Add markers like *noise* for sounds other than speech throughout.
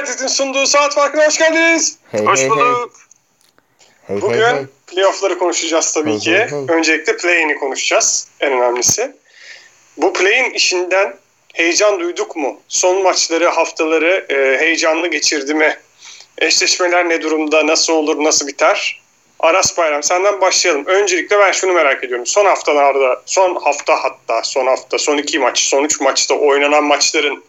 United'in sunduğu saat farkına hoş geldiniz. Hey, Hoş hey, bulduk. Hey. Hey, Bugün hey, hey. playoff'ları konuşacağız tabii Hey, ki. hey, hey. Öncelikle play-in'i konuşacağız. En önemlisi. Bu play-in işinden heyecan duyduk mu? Son maçları, haftaları e, heyecanlı geçirdi mi? Eşleşmeler ne durumda? Nasıl olur? Nasıl biter? Aras Bayram senden başlayalım. Öncelikle ben şunu merak ediyorum. Son haftalarda, son hafta hatta, son hafta, son iki maç, son üç maçta oynanan maçların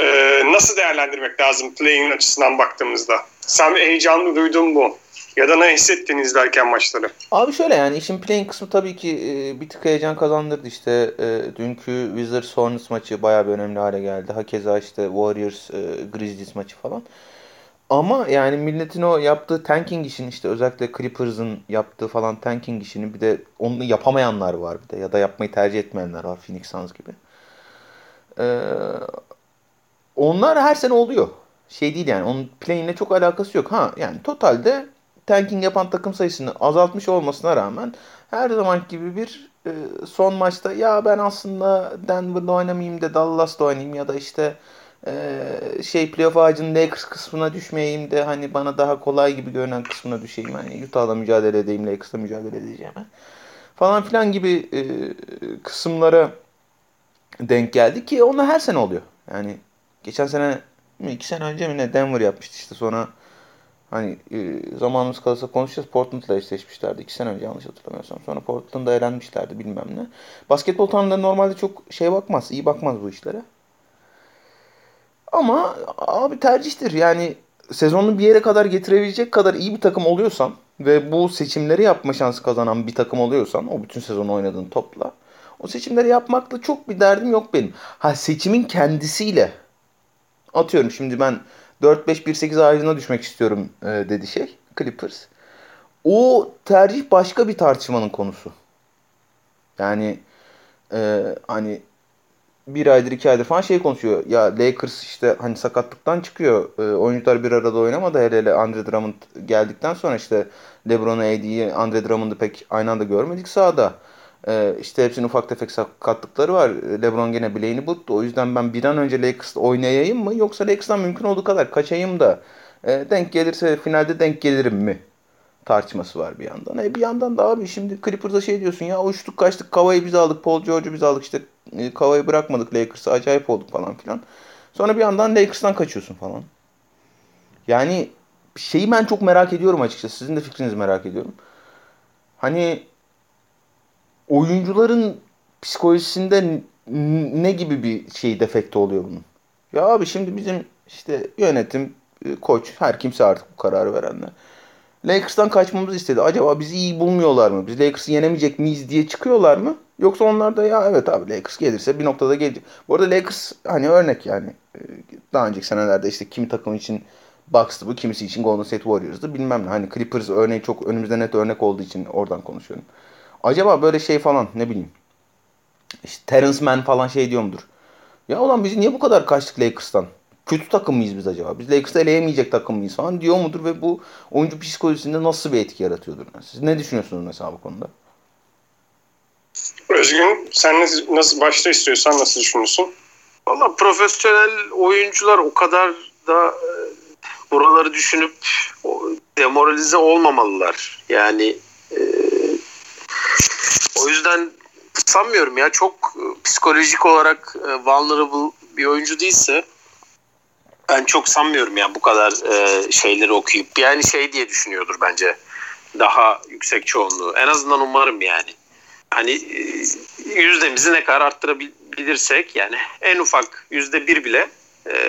e, nasıl değerlendirmek lazım play-in açısından baktığımızda? Sen heyecanlı duydun mu? Ya da ne hissettin izlerken maçları? Abi şöyle yani işin playing kısmı tabii ki e, bir tık heyecan kazandırdı işte. E, dünkü Wizards Hornets maçı bayağı bir önemli hale geldi. Hakeza işte Warriors e, Grizzlies maçı falan. Ama yani milletin o yaptığı tanking işini işte özellikle Clippers'ın yaptığı falan tanking işini bir de onu yapamayanlar var bir de ya da yapmayı tercih etmeyenler var Phoenix Suns gibi. Ee, onlar her sene oluyor. Şey değil yani onun play'inle çok alakası yok. Ha yani totalde tanking yapan takım sayısını azaltmış olmasına rağmen her zaman gibi bir e, son maçta ya ben aslında Denver'da oynamayayım da Dallas'ta oynayayım ya da işte e, şey playoff ağacının Lakers kısmına düşmeyeyim de hani bana daha kolay gibi görünen kısmına düşeyim. Hani Utah'la mücadele edeyim, Lakers'la mücadele edeceğim. Falan filan gibi e, kısımlara denk geldi ki onlar her sene oluyor. Yani geçen sene mi, iki sene önce mi ne Denver yapmıştı işte sonra hani e, zamanımız kalırsa konuşacağız. Portland'la eşleşmişlerdi. iki sene önce yanlış hatırlamıyorsam. Sonra Portland'da elenmişlerdi bilmem ne. Basketbol tanrıları normalde çok şey bakmaz, iyi bakmaz bu işlere. Ama abi tercihtir. Yani sezonu bir yere kadar getirebilecek kadar iyi bir takım oluyorsan ve bu seçimleri yapma şansı kazanan bir takım oluyorsan o bütün sezonu oynadığın topla o seçimleri yapmakla çok bir derdim yok benim. Ha seçimin kendisiyle atıyorum şimdi ben 4-5-1-8 ağacına düşmek istiyorum e, dedi şey Clippers. O tercih başka bir tartışmanın konusu. Yani e, hani bir aydır iki aydır falan şey konuşuyor. Ya Lakers işte hani sakatlıktan çıkıyor. E, oyuncular bir arada oynamadı. Hele hele Andre Drummond geldikten sonra işte LeBron'u, AD'yi, Andre Drummond'u pek aynı anda görmedik sahada. E, işte hepsinin ufak tefek sakatlıkları var. LeBron gene bileğini buttu. O yüzden ben bir an önce Lakers'ta oynayayım mı? Yoksa Lakers'tan mümkün olduğu kadar kaçayım da e, denk gelirse finalde denk gelirim mi? tartışması var bir yandan. E bir yandan da abi şimdi Clippers'a şey diyorsun ya uçtuk kaçtık Kava'yı biz aldık Paul George'u biz aldık işte e, Kava'yı bırakmadık Lakers'a acayip olduk falan filan. Sonra bir yandan Lakers'tan kaçıyorsun falan. Yani şeyi ben çok merak ediyorum açıkçası. Sizin de fikrinizi merak ediyorum. Hani oyuncuların psikolojisinde ne gibi bir şey defekti oluyor bunun? Ya abi şimdi bizim işte yönetim, e, koç, her kimse artık bu kararı verenler. Lakers'tan kaçmamızı istedi. Acaba bizi iyi bulmuyorlar mı? Biz Lakers'ı yenemeyecek miyiz diye çıkıyorlar mı? Yoksa onlar da ya evet abi Lakers gelirse bir noktada gelecek. Bu arada Lakers hani örnek yani. E, daha önceki senelerde işte kimi takım için Bucks'tı bu, kimisi için Golden State Warriors'dı bilmem ne. Hani Clippers örneği çok önümüzde net örnek olduğu için oradan konuşuyorum. Acaba böyle şey falan ne bileyim. İşte Terence Mann falan şey diyor mudur? Ya ulan biz niye bu kadar kaçtık Lakers'tan? Kötü takım mıyız biz acaba? Biz Lakers'ı eleyemeyecek takım mıyız falan diyor mudur ve bu oyuncu psikolojisinde nasıl bir etki yaratıyordur? Siz ne düşünüyorsunuz mesela bu konuda? Özgün sen nasıl, nasıl başta istiyorsan nasıl düşünüyorsun? Valla profesyonel oyuncular o kadar da e, buraları düşünüp o, demoralize olmamalılar. Yani o yüzden sanmıyorum ya çok e, psikolojik olarak e, vulnerable bir oyuncu değilse ben çok sanmıyorum ya bu kadar e, şeyleri okuyup yani şey diye düşünüyordur bence daha yüksek çoğunluğu. En azından umarım yani. Hani yüzdemizi ne kadar arttırabilirsek yani en ufak yüzde bir bile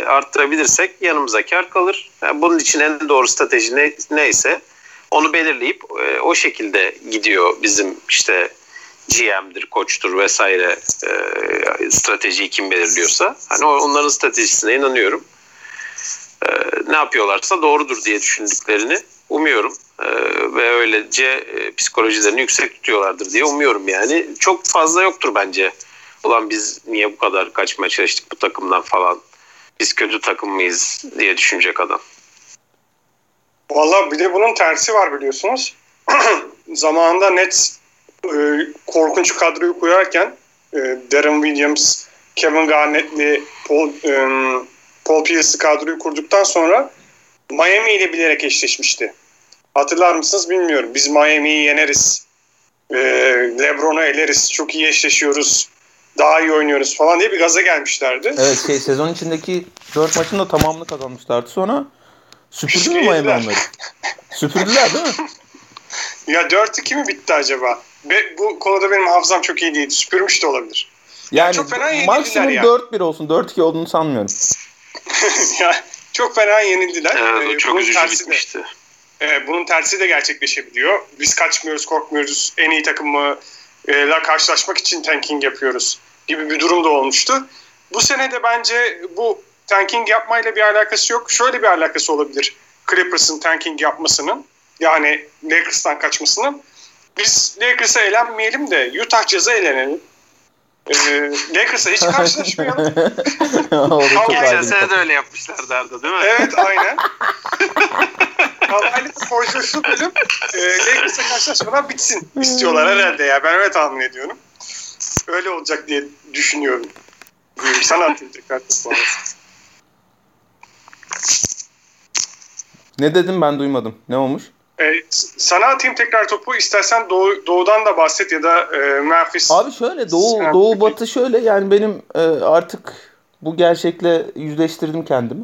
arttırabilirsek yanımıza kar kalır. Yani bunun için en doğru strateji ne, neyse onu belirleyip o şekilde gidiyor bizim işte GM'dir, koçtur vesaire e, stratejiyi kim belirliyorsa. Hani onların stratejisine inanıyorum. E, ne yapıyorlarsa doğrudur diye düşündüklerini umuyorum. E, ve öylece e, psikolojilerini yüksek tutuyorlardır diye umuyorum yani. Çok fazla yoktur bence. Ulan biz niye bu kadar kaçmaya çalıştık bu takımdan falan. Biz kötü takım mıyız diye düşünecek adam. Valla bir de bunun tersi var biliyorsunuz. *clears throat* Zamanında Nets e, korkunç kadroyu koyarken e, Darren Williams, Kevin Garnett'li, Paul, e, Paul Pierce'lı kadroyu kurduktan sonra Miami ile bilerek eşleşmişti. Hatırlar mısınız bilmiyorum. Biz Miami'yi yeneriz. Ee, Lebron'u eleriz. Çok iyi eşleşiyoruz. Daha iyi oynuyoruz falan diye bir gaza gelmişlerdi. Evet şey sezon içindeki 4 maçın da tamamını kazanmışlardı. Sonra süpürdü mü Miami onları? Süpürdüler değil mi? *laughs* Ya 4-2 mi bitti acaba? Be, bu konuda benim hafızam çok iyi değil. Süpürmüş de olabilir. Yani çok fena maksimum yani. 4-1 olsun. 4-2 olduğunu sanmıyorum. *laughs* ya, çok fena yenildiler. Evet, ee, çok üzücü bitmişti. De, e, bunun tersi de gerçekleşebiliyor. Biz kaçmıyoruz, korkmuyoruz. En iyi takımla e, karşılaşmak için tanking yapıyoruz gibi bir durum da olmuştu. Bu sene de bence bu tanking yapmayla bir alakası yok. Şöyle bir alakası olabilir. Clippers'ın tanking yapmasının yani Lakers'tan kaçmasının. Biz Lakers'a eğlenmeyelim de Utah Jazz'a eğlenelim. Ee, Lakers'a hiç karşılaşmayalım. *laughs* Geçen sene de öyle yapmışlardı Arda değil mi? Evet aynen. Havaylı sporcu bölüm e, Lakers'a karşılaşmadan bitsin istiyorlar herhalde ya. Ben öyle tahmin ediyorum. Öyle olacak diye düşünüyorum. Buyurun sana atayım tekrar Ne dedim ben duymadım. Ne olmuş? E, sana atayım tekrar topu. İstersen doğu, doğudan da bahset ya da e, Memphis. Abi şöyle doğu Sen doğu batı şöyle yani benim e, artık bu gerçekle yüzleştirdim kendimi.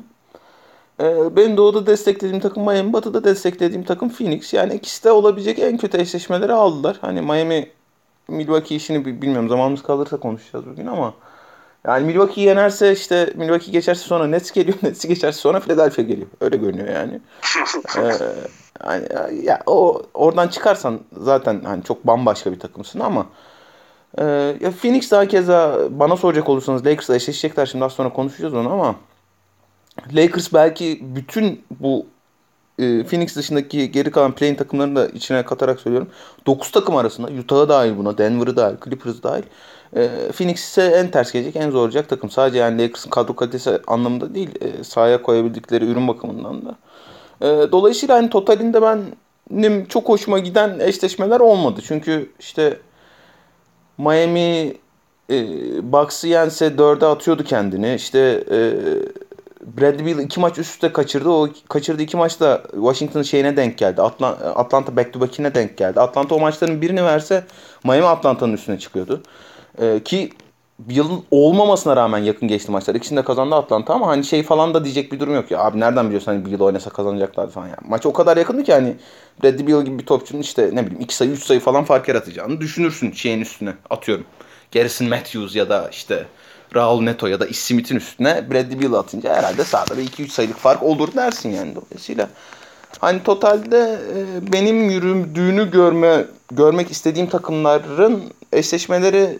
E, benim doğuda desteklediğim takım Miami, batıda desteklediğim takım Phoenix. Yani ikisi de olabilecek en kötü eşleşmeleri aldılar. Hani Miami Milwaukee işini bilmiyorum zamanımız kalırsa konuşacağız bugün ama yani Milwaukee yenerse işte Milwaukee geçerse sonra Nets geliyor. *laughs* Nets geçerse sonra Philadelphia geliyor. Öyle görünüyor yani. ee, *laughs* yani ya o oradan çıkarsan zaten hani çok bambaşka bir takımsın ama e, ya Phoenix daha keza bana soracak olursanız Lakers'la eşleşecekler şimdi az sonra konuşacağız onu ama Lakers belki bütün bu e, Phoenix dışındaki geri kalan playing takımlarını da içine katarak söylüyorum. 9 takım arasında Utah'ı dahil buna, Denver'ı dahil, Clippers dahil. E, Phoenix ise en ters gelecek, en zorlayacak takım. Sadece yani Lakers'ın kadro kalitesi anlamında değil, e, sahaya koyabildikleri ürün bakımından da. E, dolayısıyla hani totalinde benim çok hoşuma giden eşleşmeler olmadı. Çünkü işte Miami e, Bucks'ı yense 4'e atıyordu kendini. İşte e, Bradley Beal iki maç üst üste kaçırdı. O kaçırdığı iki maç da Washington'ın şeyine denk geldi. Atla, Atlanta back to back'ine denk geldi. Atlanta o maçların birini verse Miami Atlanta'nın üstüne çıkıyordu. Ee, ki yılın olmamasına rağmen yakın geçti maçlar. İkisini de kazandı Atlanta ama hani şey falan da diyecek bir durum yok ya. Abi nereden biliyorsun hani bir yıl oynasa kazanacaklar falan ya. Maç o kadar yakındı ki hani Bradley Beal gibi bir topçunun işte ne bileyim 2 sayı 3 sayı falan fark yaratacağını düşünürsün şeyin üstüne atıyorum. Garrison Matthews ya da işte Raul Neto ya da Ish Smith'in üstüne Bradley Beal atınca herhalde sağda bir 2-3 sayılık fark olur dersin yani dolayısıyla. Hani totalde e, benim yürüdüğünü görme görmek istediğim takımların eşleşmeleri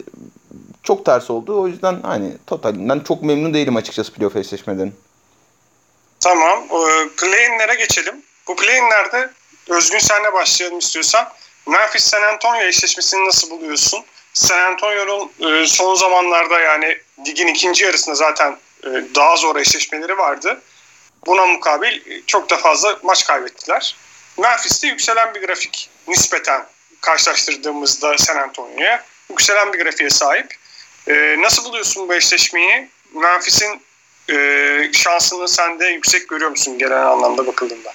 çok ters oldu. O yüzden hani totalinden çok memnun değilim açıkçası playoff eşleşmelerin. Tamam. E, geçelim. Bu play-in'lerde Özgün senle başlayalım istiyorsan. Memphis San Antonio eşleşmesini nasıl buluyorsun? San Antonio'nun e, son zamanlarda yani ligin ikinci yarısında zaten e, daha zor eşleşmeleri vardı. Buna mukabil e, çok da fazla maç kaybettiler. Memphis'te yükselen bir grafik nispeten karşılaştırdığımızda San Antonio'ya yükselen bir grafiğe sahip. Nasıl buluyorsun bu eşleşmeyi? Memphis'in şansını sen de yüksek görüyor musun gelen anlamda bakıldığında?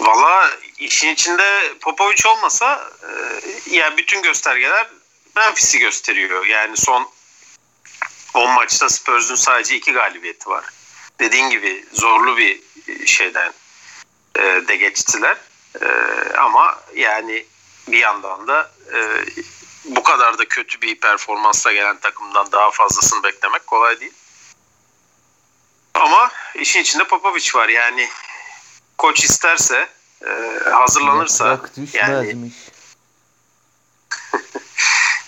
Valla işin içinde Popovic olmasa e, yani bütün göstergeler Memphis'i gösteriyor. Yani son 10 maçta Spurs'un sadece 2 galibiyeti var. Dediğin gibi zorlu bir şeyden e, de geçtiler. E, ama yani bir yandan da e, bu kadar da kötü bir performansla gelen takımdan daha fazlasını beklemek kolay değil. Ama işin içinde Popovic var. Yani koç isterse e, hazırlanırsa yani *laughs*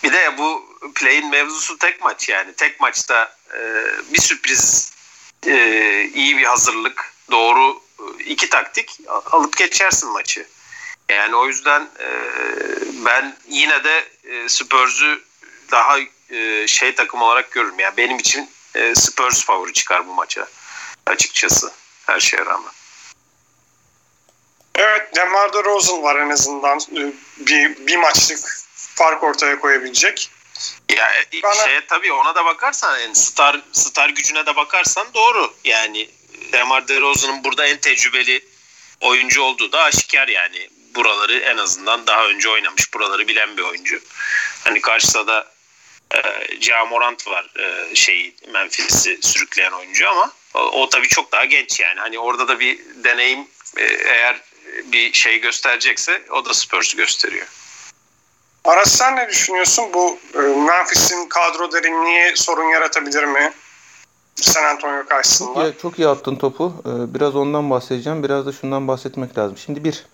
bir de bu play'in mevzusu tek maç yani tek maçta e, bir sürpriz e, iyi bir hazırlık doğru iki taktik alıp geçersin maçı. Yani o yüzden e, ben yine de e, Spurs'u daha e, şey takım olarak görürüm. Yani benim için e, Spurs favori çıkar bu maça açıkçası her şeye rağmen. Evet, DeMar DeRozan var en azından bir, bir maçlık fark ortaya koyabilecek. Ya Bana... şeye tabii ona da bakarsan yani star star gücüne de bakarsan doğru. Yani Demar DeRozan'ın burada en tecrübeli oyuncu olduğu da aşikar yani. Buraları en azından daha önce oynamış. Buraları bilen bir oyuncu. Hani karşısında da e, Jamorant var e, şeyi Memphis'i sürükleyen oyuncu ama o, o tabii çok daha genç yani. Hani orada da bir deneyim e, eğer bir şey gösterecekse o da Spurs'u gösteriyor. Aras sen ne düşünüyorsun? Bu e, Memphis'in kadro derinliği sorun yaratabilir mi? San Antonio karşısında. Çok iyi, çok iyi attın topu. Ee, biraz ondan bahsedeceğim. Biraz da şundan bahsetmek lazım. Şimdi bir,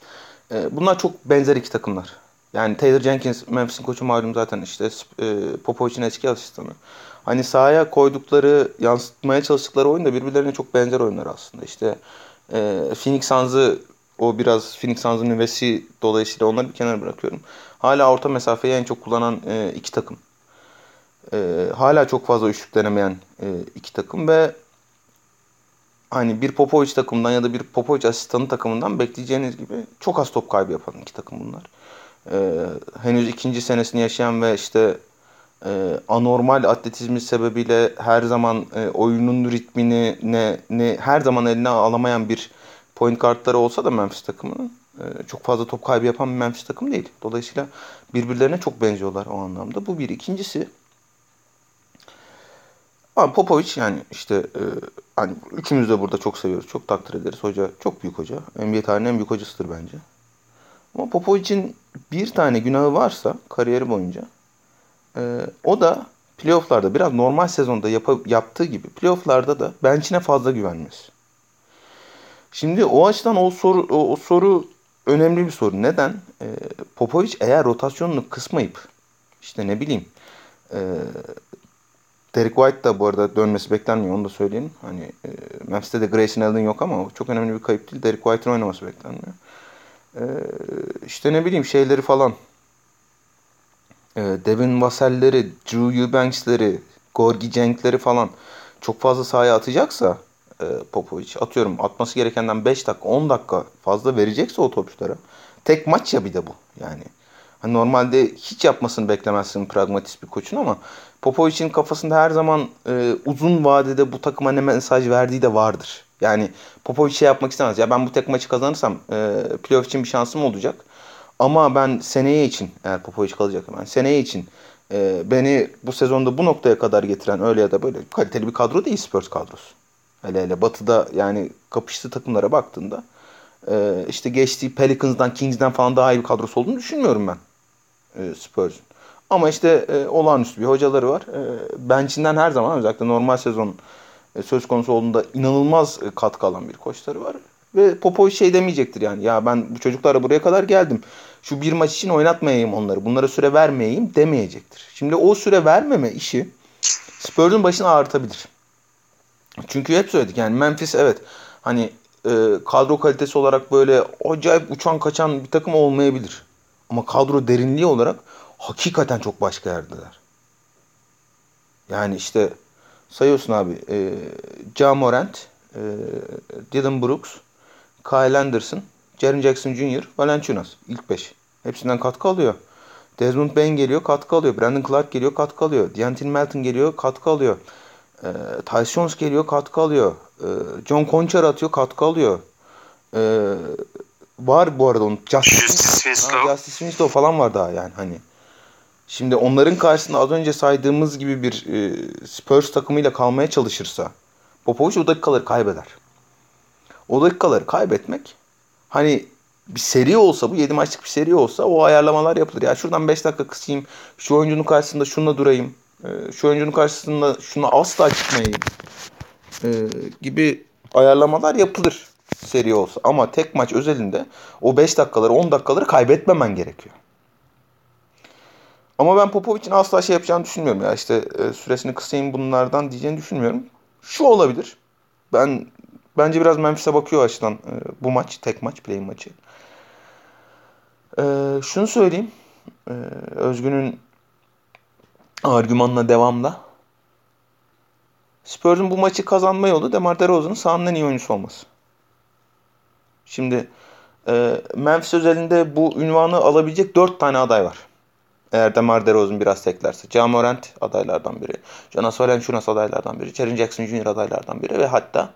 e, bunlar çok benzer iki takımlar. Yani Taylor Jenkins, Memphis'in koçu malum zaten işte e, Popovic'in eski asistanı. Hani sahaya koydukları, yansıtmaya çalıştıkları oyun da birbirlerine çok benzer oyunlar aslında. İşte e, Phoenix Suns'ı o biraz Phoenix Suns'ın nüvesi dolayısıyla onları bir kenara bırakıyorum. Hala orta mesafeyi en çok kullanan e, iki takım. E, hala çok fazla üçlük denemeyen e, iki takım ve hani bir Popovic takımından ya da bir Popovic asistanı takımından bekleyeceğiniz gibi çok az top kaybı yapan iki takım bunlar. E, henüz ikinci senesini yaşayan ve işte e, anormal atletizmi sebebiyle her zaman e, oyunun ritmini ne, ne her zaman eline alamayan bir point kartları olsa da Memphis takımının e, çok fazla top kaybı yapan bir Memphis takım değil. Dolayısıyla birbirlerine çok benziyorlar o anlamda. Bu bir. ikincisi Abi Popovic yani işte e, hani üçümüz de burada çok seviyoruz. Çok takdir ederiz. Hoca çok büyük hoca. NBA tarihinin en büyük hocasıdır bence. Ama Popovic'in bir tane günahı varsa kariyeri boyunca e, o da playofflarda biraz normal sezonda yap- yaptığı gibi playofflarda da bench'ine fazla güvenmesi. Şimdi o açıdan o soru o, o soru önemli bir soru. Neden? E, Popovic eğer rotasyonunu kısmayıp işte ne bileyim e, Derek White da bu arada dönmesi beklenmiyor onu da söyleyelim. Hani e, Memphis'te de Grayson Allen yok ama çok önemli bir kayıp değil. Derek White'ın oynaması beklenmiyor. E, işte ne bileyim şeyleri falan. E, Devin Vassell'leri, Drew Eubanks'leri, Gorgie Cenk'leri falan çok fazla sahaya atacaksa e, Popovic atıyorum atması gerekenden 5 dakika 10 dakika fazla verecekse o topçulara tek maç ya bir de bu yani. Hani normalde hiç yapmasını beklemezsin pragmatist bir koçun ama Popovic'in kafasında her zaman e, uzun vadede bu takıma ne mesaj verdiği de vardır. Yani Popovic şey yapmak istemez. Ya ben bu tek maçı kazanırsam e, playoff için bir şansım olacak. Ama ben seneye için eğer Popovic kalacak ben seneye için e, beni bu sezonda bu noktaya kadar getiren öyle ya da böyle kaliteli bir kadro değil Spurs kadrosu. Hele hele batıda yani kapıştığı takımlara baktığında e, işte geçtiği Pelicans'dan Kings'den falan daha iyi bir kadrosu olduğunu düşünmüyorum ben e, Spurs'un. Ama işte e, olağanüstü bir hocaları var. E, bench'inden her zaman özellikle normal sezon e, söz konusu olduğunda inanılmaz e, katkı alan bir koçları var. Ve Popovic şey demeyecektir yani. Ya ben bu çocuklara buraya kadar geldim. Şu bir maç için oynatmayayım onları. Bunlara süre vermeyeyim demeyecektir. Şimdi o süre vermeme işi Spurs'un başını ağrıtabilir. Çünkü hep söyledik yani Memphis evet hani e, kadro kalitesi olarak böyle acayip uçan kaçan bir takım olmayabilir. Ama kadro derinliği olarak hakikaten çok başka yerdeler. Yani işte sayıyorsun abi e, Ja Morant, e, Dylan Brooks, Kyle Anderson, Jaren Jackson Jr., Valanciunas ilk 5. Hepsinden katkı alıyor. Desmond Bain geliyor katkı alıyor. Brandon Clark geliyor katkı alıyor. D'Anthony Melton geliyor katkı alıyor. E, Tyce Jones geliyor katkı alıyor. E, John Conchar atıyor katkı alıyor. E, var bu arada onun Justice, Justice Winslow. Justice Winslow falan var daha yani hani. Şimdi onların karşısında az önce saydığımız gibi bir e, Spurs takımıyla kalmaya çalışırsa Popovic o dakikaları kaybeder. O dakikaları kaybetmek hani bir seri olsa bu 7 maçlık bir seri olsa o ayarlamalar yapılır. Ya şuradan 5 dakika kısayım. Şu oyuncunun karşısında şununla durayım. E, şu oyuncunun karşısında şuna asla çıkmayayım. E, gibi ayarlamalar yapılır seri olsa. Ama tek maç özelinde o 5 dakikaları 10 dakikaları kaybetmemen gerekiyor. Ama ben Popovic'in asla şey yapacağını düşünmüyorum ya. İşte e, süresini kısayım bunlardan diyeceğini düşünmüyorum. Şu olabilir. Ben bence biraz Memphis'e bakıyor açıdan e, bu maç, tek maç, play maçı. E, şunu söyleyeyim. E, Özgün'ün argümanına devamda. Spurs'un bu maçı kazanma yolu Demar DeRozan'ın sahanın en iyi oyuncusu olması. Şimdi e, Memphis özelinde bu ünvanı alabilecek 4 tane aday var. Eğer DeMar DeRozan biraz teklerse. Ja Morant adaylardan biri. Jonas Valanciunas adaylardan biri. Jaren Jackson Jr. adaylardan biri. Ve hatta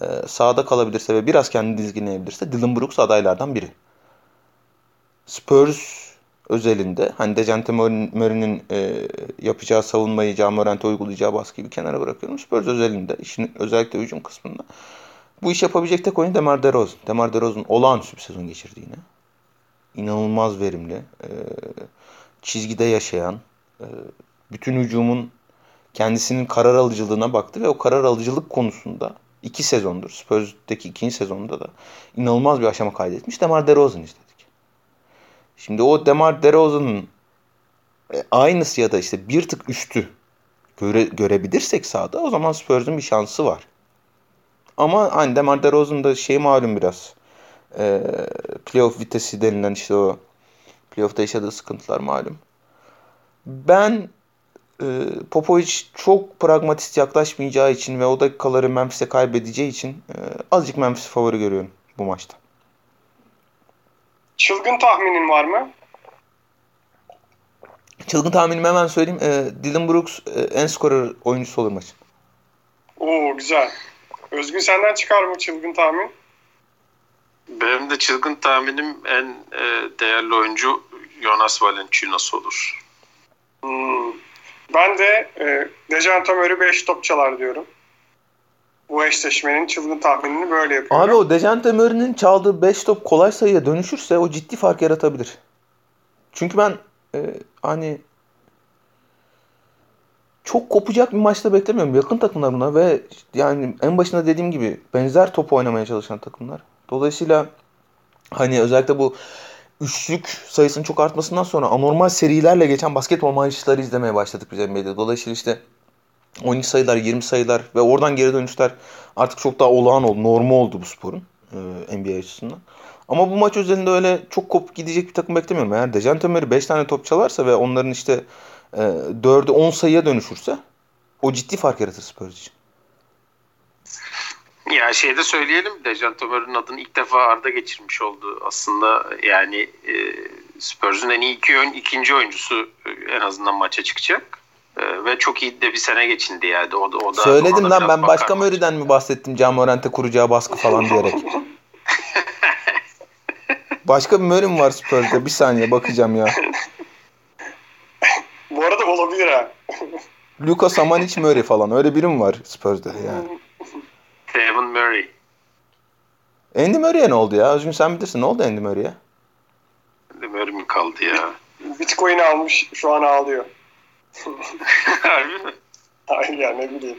e, sağda kalabilirse ve biraz kendini dizginleyebilirse Dylan Brooks adaylardan biri. Spurs özelinde hani Dejante Murray'nin e, yapacağı savunmayı, Ja Morant'e uygulayacağı baskıyı bir kenara bırakıyorum. Spurs özelinde, işin özellikle hücum kısmında bu iş yapabilecek tek oyun Demar DeRozan. Demar DeRozan olağanüstü bir sezon geçirdi. İnanılmaz verimli. E, çizgide yaşayan, e, bütün hücumun kendisinin karar alıcılığına baktı ve o karar alıcılık konusunda iki sezondur, Spurs'daki ikinci sezonunda da inanılmaz bir aşama kaydetmiş Demar DeRozan izledik. Şimdi o Demar DeRozan'ın e, aynısı ya da işte bir tık üstü göre, görebilirsek sahada o zaman Spurs'un bir şansı var. Ama hani Demar DeRozan da şey malum biraz. E, playoff vitesi denilen işte o playoff'ta yaşadığı sıkıntılar malum. Ben e, Popovic çok pragmatist yaklaşmayacağı için ve o dakikaları Memphis'e kaybedeceği için e, azıcık Memphis favori görüyorum bu maçta. Çılgın tahminin var mı? Çılgın tahminimi hemen söyleyeyim. E, Dylan Brooks e, en skorer oyuncusu olur maç. Oo güzel. Özgün senden çıkar mı çılgın tahmin? Benim de çılgın tahminim en e, değerli oyuncu Jonas Valanciunas olur. Hmm. Ben de e, Dejan Murray 5 top çalar diyorum. Bu eşleşmenin çılgın tahminini böyle yapıyorum. Abi o Dejante Murray'nin çaldığı 5 top kolay sayıya dönüşürse o ciddi fark yaratabilir. Çünkü ben e, hani çok kopacak bir maçta beklemiyorum. Yakın takımlar bunlar ve yani en başında dediğim gibi benzer top oynamaya çalışan takımlar. Dolayısıyla hani özellikle bu üçlük sayısının çok artmasından sonra anormal serilerle geçen basketbol maçları izlemeye başladık biz NBA'de. Dolayısıyla işte 12 sayılar, 20 sayılar ve oradan geri dönüşler artık çok daha olağan oldu, normal oldu bu sporun e, NBA açısından. Ama bu maç özelinde öyle çok kopup gidecek bir takım beklemiyorum. Eğer Dejante Murray 5 tane top çalarsa ve onların işte e, 4'ü 10 sayıya dönüşürse o ciddi fark yaratır Spurs için. Ya şey de söyleyelim Dejan Tömer'in adını ilk defa Arda geçirmiş oldu. Aslında yani e, Spurs'un en iyi iki ikinci oyuncusu e, en azından maça çıkacak. E, ve çok iyi de bir sene geçindi yani. O da, o da Söyledim lan ben başka Murray'den mi bahsettim Can Morant'e kuracağı baskı falan diyerek. *laughs* başka bir mi var Spurs'da? Bir saniye bakacağım ya. Bu arada olabilir ha. Luka Samanic Murray falan öyle biri mi var Spurs'da yani? Devin Murray. Andy Murray'e ne oldu ya? Özgün sen bilirsin. Ne oldu Andy Murray'e? Andy Murray mi kaldı ya? Bitcoin almış şu an ağlıyor. *laughs* Harbi mi? Hayır ya ne bileyim.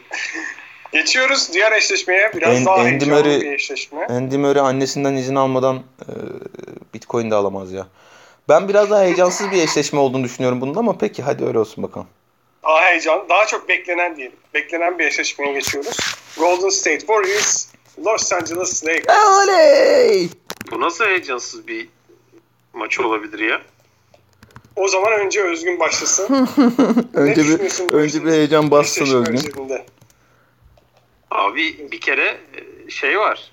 Geçiyoruz diğer eşleşmeye. Biraz en, daha Andy Murray, bir eşleşme. Andy Murray annesinden izin almadan e, Bitcoin de alamaz ya. Ben biraz daha heyecansız bir eşleşme olduğunu düşünüyorum bunun ama peki hadi öyle olsun bakalım. Daha heyecan, daha çok beklenen diyelim. Beklenen bir eşleşmeye geçiyoruz. Golden State Warriors, Los Angeles Lakers. Oley! Bu nasıl heyecansız bir maç olabilir ya? O zaman önce Özgün başlasın. *laughs* önce bir önce bir heyecan bassın Özgün. Abi bir kere e, şey var.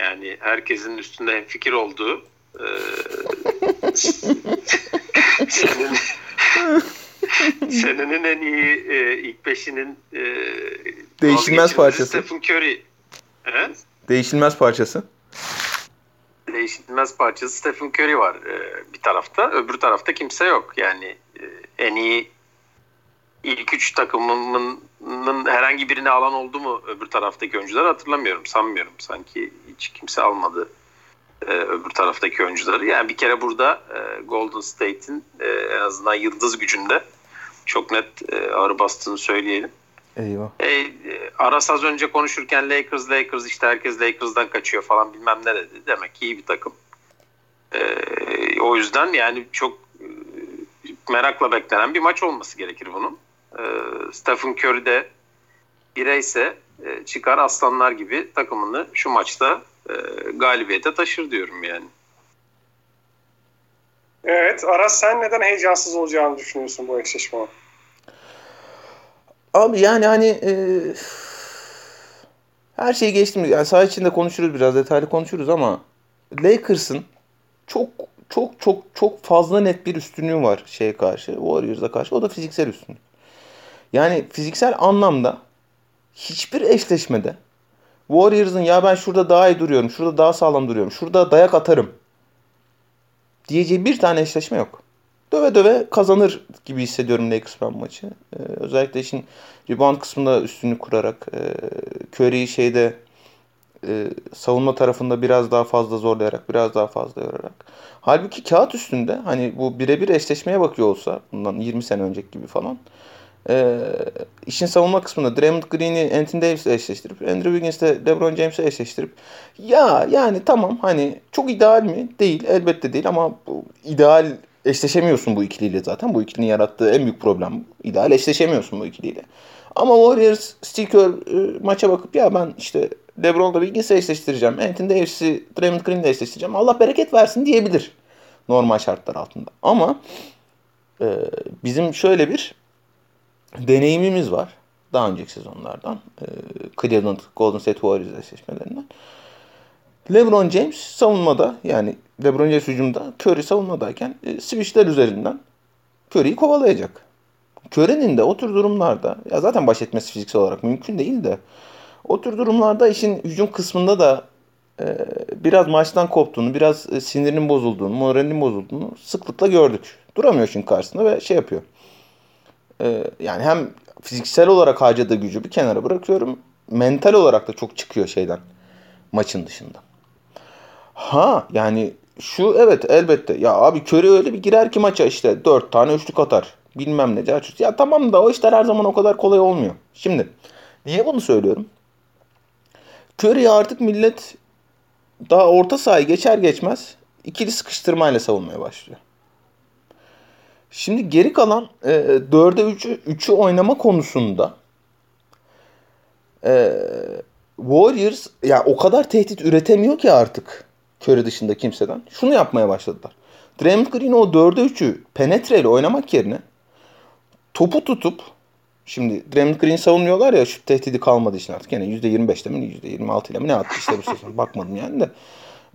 Yani herkesin üstünde fikir olduğu e, *laughs* *laughs* senin *laughs* senenin en iyi e, ilk beşinin e, değişilmez parçası. Stephen Curry. He? Değişilmez parçası. Değişilmez parçası Stephen Curry var e, bir tarafta. Öbür tarafta kimse yok. Yani e, en iyi ilk üç takımının herhangi birini alan oldu mu öbür taraftaki oyuncular hatırlamıyorum. Sanmıyorum. Sanki hiç kimse almadı e, öbür taraftaki oyuncuları. Yani bir kere burada e, Golden State'in e, en azından yıldız gücünde çok net e, ağır bastığını söyleyelim. Eyvah. E, Aras az önce konuşurken Lakers Lakers işte herkes Lakers'dan kaçıyor falan bilmem ne dedi. Demek ki iyi bir takım. E, o yüzden yani çok e, merakla beklenen bir maç olması gerekir bunun. E, Stephen Curry de bireyse e, çıkar aslanlar gibi takımını şu maçta e, galibiyete taşır diyorum yani. Evet. Aras sen neden heyecansız olacağını düşünüyorsun bu eşleşme? Abi yani hani e, her şeyi geçtim. Yani saha içinde konuşuruz biraz detaylı konuşuruz ama Lakers'ın çok çok çok çok fazla net bir üstünlüğü var şeye karşı. Warriors'a karşı. O da fiziksel üstünlük. Yani fiziksel anlamda hiçbir eşleşmede Warriors'ın ya ben şurada daha iyi duruyorum, şurada daha sağlam duruyorum, şurada dayak atarım diyeceği bir tane eşleşme yok. Döve döve kazanır gibi hissediyorum Lakers ben maçı. Ee, özellikle işin rebound kısmında üstünlük kurarak e, Curry'i şeyde e, savunma tarafında biraz daha fazla zorlayarak, biraz daha fazla yorarak. Halbuki kağıt üstünde hani bu birebir eşleşmeye bakıyor olsa bundan 20 sene önceki gibi falan e, işin savunma kısmında Draymond Green'i Anthony Davis'le eşleştirip Andrew Wiggins'le LeBron James'le eşleştirip ya yani tamam hani çok ideal mi? Değil. Elbette değil ama bu ideal eşleşemiyorsun bu ikiliyle zaten. Bu ikilinin yarattığı en büyük problem. İdeal eşleşemiyorsun bu ikiliyle. Ama Warriors Steve Kerr e, maça bakıp ya ben işte LeBron'la Wiggins'i eşleştireceğim. Anthony Davis'i Draymond Green'le eşleştireceğim. Allah bereket versin diyebilir. Normal şartlar altında. Ama e, bizim şöyle bir deneyimimiz var. Daha önceki sezonlardan. E, Cleveland Golden State Warriors eşleşmelerinden. LeBron James savunmada yani LeBron James hücumda Curry savunmadayken e, switchler üzerinden Curry'i kovalayacak. Curry'nin de o tür durumlarda ya zaten baş etmesi fiziksel olarak mümkün değil de o tür durumlarda işin hücum kısmında da e, biraz maçtan koptuğunu, biraz e, sinirinin bozulduğunu, moralinin bozulduğunu sıklıkla gördük. Duramıyor çünkü karşısında ve şey yapıyor. E, yani hem fiziksel olarak harcadığı gücü bir kenara bırakıyorum. Mental olarak da çok çıkıyor şeyden maçın dışında. Ha yani şu evet elbette. Ya abi Curry öyle bir girer ki maça işte dört tane üçlük atar. Bilmem ne. Ya tamam da o işler her zaman o kadar kolay olmuyor. Şimdi niye bunu söylüyorum? Curry'i artık millet daha orta sahayı geçer geçmez ikili sıkıştırmayla savunmaya başlıyor. Şimdi geri kalan e, 4'e 3'ü 3'ü oynama konusunda e, Warriors ya o kadar tehdit üretemiyor ki artık Curry dışında kimseden. Şunu yapmaya başladılar. Draymond Green o 4'e 3'ü penetreyle oynamak yerine topu tutup şimdi Draymond Green savunuyorlar ya şu tehdidi kalmadı için artık. Yani %25'te mi %26 ile mi ne attı işte bu sezon. Bakmadım yani de.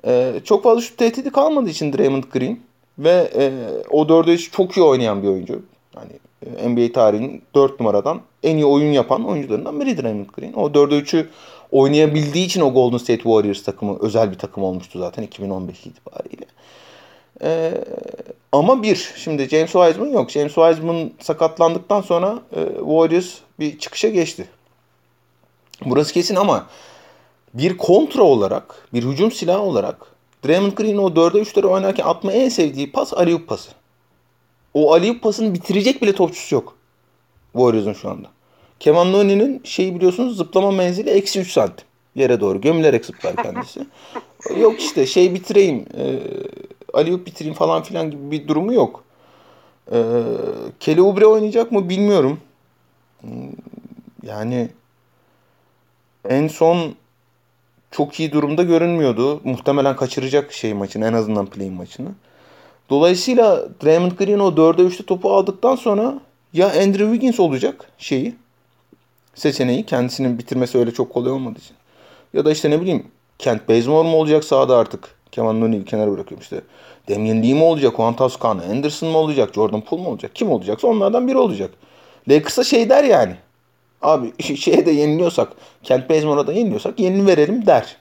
Ee, çok fazla şu tehdidi kalmadığı için Draymond Green ve e, o 4'e 3 çok iyi oynayan bir oyuncu. Yani e, NBA tarihinin 4 numaradan en iyi oyun yapan oyuncularından biri Draymond Green. O 4'e 3'ü oynayabildiği için o Golden State Warriors takımı özel bir takım olmuştu zaten 2015 itibariyle. Ee, ama bir, şimdi James Wiseman yok. James Wiseman sakatlandıktan sonra e, Warriors bir çıkışa geçti. Burası kesin ama bir kontra olarak, bir hücum silahı olarak Draymond Green o 4'e 3'leri oynarken atma en sevdiği pas Aliyup pası. O Aliyup pasını bitirecek bile topçusu yok. Warriors'un şu anda. Kevin Looney'nin şeyi biliyorsunuz zıplama menzili eksi 3 santim. Yere doğru gömülerek zıplar kendisi. *laughs* yok işte şey bitireyim. E, Aliyup bitireyim falan filan gibi bir durumu yok. E, Kelly Oubre oynayacak mı bilmiyorum. Hmm, yani en son çok iyi durumda görünmüyordu. Muhtemelen kaçıracak şey maçını en azından play maçını. Dolayısıyla Draymond Green o 4'e 3'te topu aldıktan sonra ya Andrew Wiggins olacak şeyi seçeneği kendisinin bitirmesi öyle çok kolay olmadığı için. Ya da işte ne bileyim Kent Bazemore mu olacak sahada artık? Kevin Looney'i kenara bırakıyorum işte. Damian Lee mi olacak? Juan Toscano, Anderson mı olacak? Jordan Poole mu olacak? Kim olacaksa onlardan biri olacak. Lakers'a şey der yani. Abi *laughs* şeye de yeniliyorsak, Kent Bazemore'a da yeniliyorsak yenini verelim der.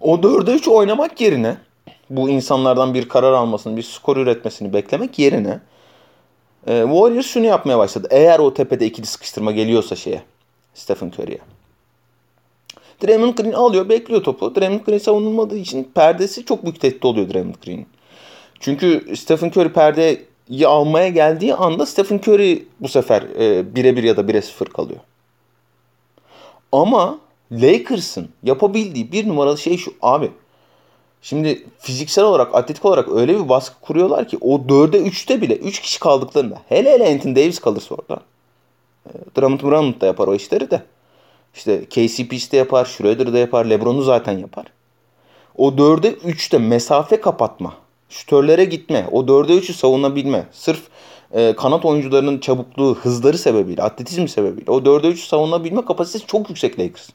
O 4'e 3 oynamak yerine bu insanlardan bir karar almasını, bir skor üretmesini beklemek yerine e, Warriors şunu yapmaya başladı. Eğer o tepede ikili sıkıştırma geliyorsa şeye Stephen Curry'e. Draymond Green alıyor, bekliyor topu. Draymond Green savunulmadığı için perdesi çok büyük tehdit oluyor Draymond Green'in. Çünkü Stephen Curry perdeyi almaya geldiği anda Stephen Curry bu sefer e, birebir ya da bire sıfır kalıyor. Ama Lakers'ın yapabildiği bir numaralı şey şu abi. Şimdi fiziksel olarak, atletik olarak öyle bir baskı kuruyorlar ki o 4'e 3'te bile 3 kişi kaldıklarında hele hele Anthony Davis kalırsa orada. E, Drummond Drummond da yapar o işleri de. İşte KCP de yapar, Schroeder de yapar, Lebron'u zaten yapar. O 4'e 3'te mesafe kapatma, şütörlere gitme, o 4'e 3'ü savunabilme. Sırf e, kanat oyuncularının çabukluğu, hızları sebebiyle, atletizmi sebebiyle o 4'e 3'ü savunabilme kapasitesi çok yüksek Lakers.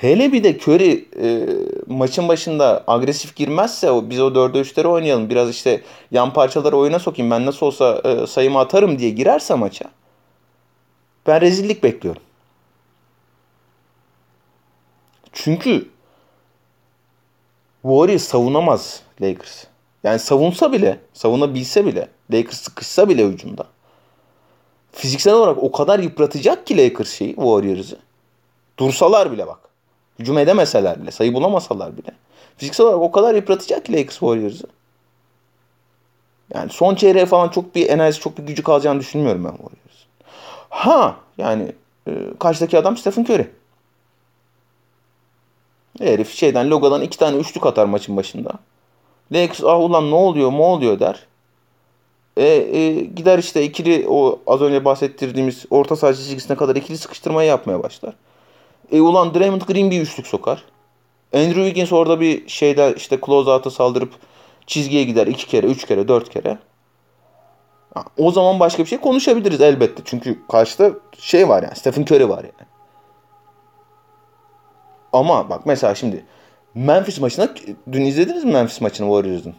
Hele bir de Curry e, maçın başında agresif girmezse o, biz o 4'e 3'leri oynayalım. Biraz işte yan parçaları oyuna sokayım. Ben nasıl olsa e, sayımı atarım diye girerse maça. Ben rezillik bekliyorum. Çünkü Warriors savunamaz Lakers. Yani savunsa bile, savunabilse bile, Lakers sıkışsa bile hücumda. Fiziksel olarak o kadar yıpratacak ki Lakers şeyi, Warriors'ı. Dursalar bile bak. Hücum edemeseler bile, sayı bulamasalar bile. Fiziksel olarak o kadar yıpratacak ki Lakers Warriors'ı. Yani son çeyreğe falan çok bir enerji, çok bir gücü kalacağını düşünmüyorum ben Warriors. Ha yani e, karşıdaki adam Stephen Curry. Herif şeyden Loga'dan iki tane üçlük atar maçın başında. Lakers ah ulan ne oluyor ne oluyor der. E, e, gider işte ikili o az önce bahsettirdiğimiz orta saha çizgisine kadar ikili sıkıştırmayı yapmaya başlar. E ulan Draymond Green bir üçlük sokar. Andrew Wiggins orada bir şeyde işte close out'a saldırıp çizgiye gider iki kere, üç kere, dört kere. O zaman başka bir şey konuşabiliriz elbette. Çünkü karşıda şey var yani Stephen Curry var yani. Ama bak mesela şimdi Memphis maçına dün izlediniz mi Memphis maçını Warriors'ın?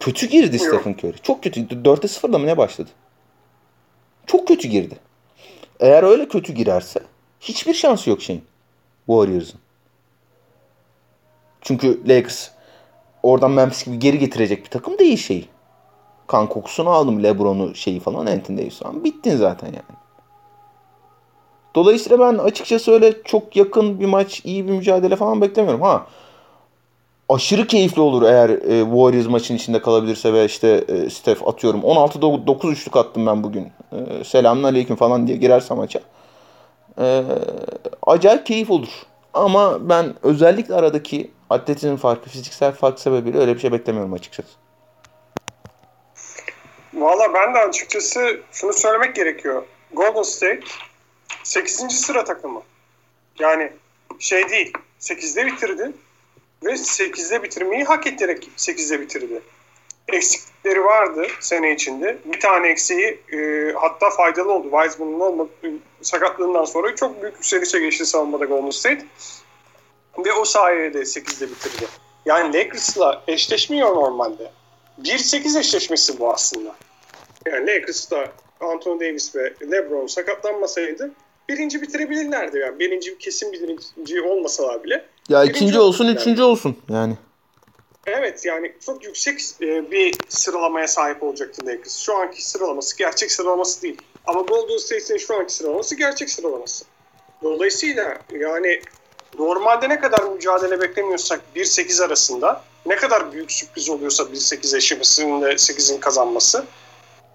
Kötü girdi Yok. Stephen Curry. Çok kötü. 4'e 0'da mı ne başladı? Çok kötü girdi. Eğer öyle kötü girerse hiçbir şansı yok şeyin. Warriors'ın. Çünkü Lakers oradan Memphis gibi geri getirecek bir takım değil şey. Kan kokusunu aldım LeBron'u şeyi falan Anthony Davis falan. Bittin zaten yani. Dolayısıyla ben açıkçası öyle çok yakın bir maç, iyi bir mücadele falan beklemiyorum. Ha aşırı keyifli olur eğer e, Warriors maçın içinde kalabilirse ve işte e, Steph atıyorum 16'da 9 üçlük attım ben bugün. E, selamun aleyküm falan diye girerse maça. E, acayip keyif olur. Ama ben özellikle aradaki atletizm farkı, fiziksel fark sebebiyle öyle bir şey beklemiyorum açıkçası. Valla ben de açıkçası şunu söylemek gerekiyor. Golden State 8. sıra takımı. Yani şey değil 8'de bitirdi ve 8'de bitirmeyi hak ettirerek 8'de bitirdi. Eksikleri vardı sene içinde. Bir tane eksiği e, hatta faydalı oldu. Wiseman'ın olmadı, sakatlığından sonra çok büyük yükselişe geçti savunmada Golden State. Ve o sayede 8'de bitirdi. Yani Lakers'la eşleşmiyor normalde. 1-8 eşleşmesi bu aslında. Yani Lakers'ta Anthony Davis ve LeBron sakatlanmasaydı birinci bitirebilirlerdi. Yani birinci kesin birinci olmasalar bile. Ya ikinci olsun, yani. üçüncü olsun yani. Evet yani çok yüksek e, bir sıralamaya sahip olacaktı Lakers. Şu anki sıralaması gerçek sıralaması değil. Ama Golden State'in şu anki sıralaması gerçek sıralaması. Dolayısıyla yani normalde ne kadar mücadele beklemiyorsak 1-8 arasında ne kadar büyük sürpriz oluyorsa 1-8 eşlemesinin de 8'in kazanması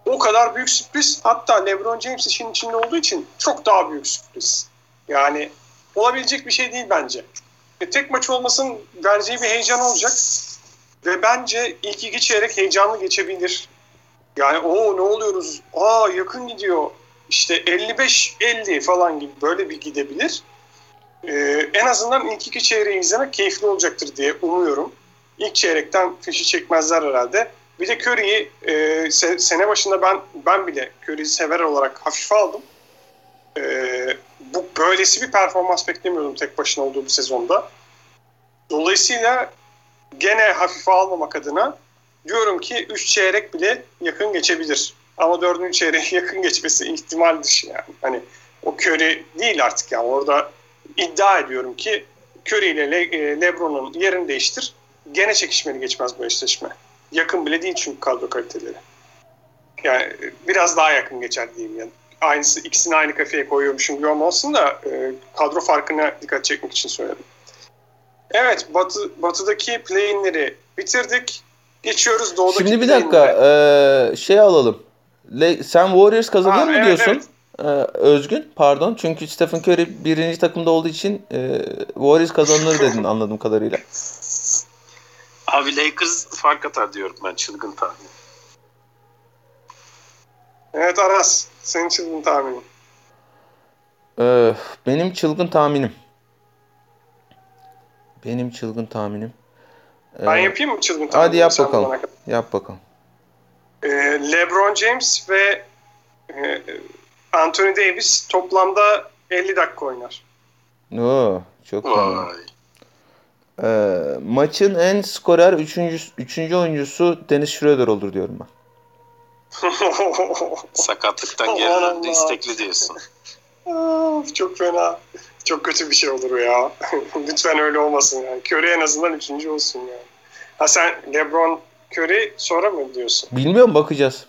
o kadar büyük sürpriz. Hatta LeBron James işin içinde olduğu için çok daha büyük sürpriz. Yani olabilecek bir şey değil bence. E, tek maç olmasın vereceği bir heyecan olacak. Ve bence ilk iki çeyrek heyecanlı geçebilir. Yani o ne oluyoruz? Aa yakın gidiyor. İşte 55-50 falan gibi böyle bir gidebilir. Ee, en azından ilk iki çeyreği izlemek keyifli olacaktır diye umuyorum. İlk çeyrekten fişi çekmezler herhalde. Bir de Curry'i e, se, sene başında ben ben bile Curry'i sever olarak hafife aldım. E, bu böylesi bir performans beklemiyordum tek başına olduğu bir sezonda. Dolayısıyla gene hafife almamak adına diyorum ki 3 çeyrek bile yakın geçebilir. Ama 4. çeyreğe *laughs* yakın geçmesi ihtimal dışı yani. Hani o Curry değil artık yani orada iddia ediyorum ki Curry ile Le- e, LeBron'un yerini değiştir. Gene çekişmeli geçmez bu eşleşme. Yakın bile değil çünkü kadro kaliteleri. Yani biraz daha yakın geçer diyeyim yani. Aynısı ikisini aynı kafeye koyuyormuşum gibi olmasın da e, kadro farkına dikkat çekmek için söyledim. Evet, batı, batıdaki playinleri bitirdik. Geçiyoruz doğudaki Şimdi bir dakika e, şey alalım. Le, sen Warriors kazanır ha, mı evet, diyorsun? Evet. Ee, Özgün pardon çünkü Stephen Curry birinci takımda olduğu için e, Warriors kazanır dedin *laughs* anladığım kadarıyla. Abi Lakers fark atar diyorum ben çılgın tahmin. Evet Aras senin çılgın tahminin. Ee, benim çılgın tahminim. Benim çılgın tahminim. Ee, ben yapayım mı çılgın tahminim? Hadi yap bakalım. Yap bakalım. Ee, LeBron James ve e, Anthony Davis toplamda 50 dakika oynar. Oo, çok fena. Ee, maçın en skorer 3. üçüncü oyuncusu Dennis Schroeder olur diyorum ben. *laughs* Sakatlıktan döndü. Allah. istekli diyorsun. Of, çok fena. Çok kötü bir şey olur ya. *laughs* Lütfen öyle olmasın yani. Curry en azından üçüncü olsun yani. Ha sen LeBron Curry sonra mı diyorsun? Bilmiyorum bakacağız.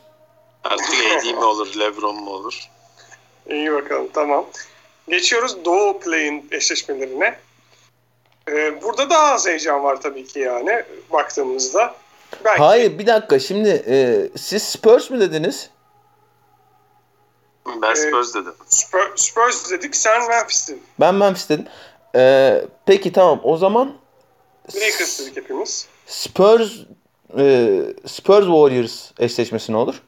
Artık *laughs* AD mi olur, LeBron mu olur? İyi bakalım tamam. Geçiyoruz Doğu Play'in eşleşmelerine. Ee, burada daha az heyecan var tabii ki yani baktığımızda. Belki Hayır bir dakika şimdi e, siz Spurs mu dediniz? Ben Spurs dedim. Spurs, Spurs dedik sen Memphis'tin. Ben Memphis dedim. Ee, peki tamam o zaman Lakers dedik hepimiz. Spurs e, Spurs Warriors eşleşmesi ne olur?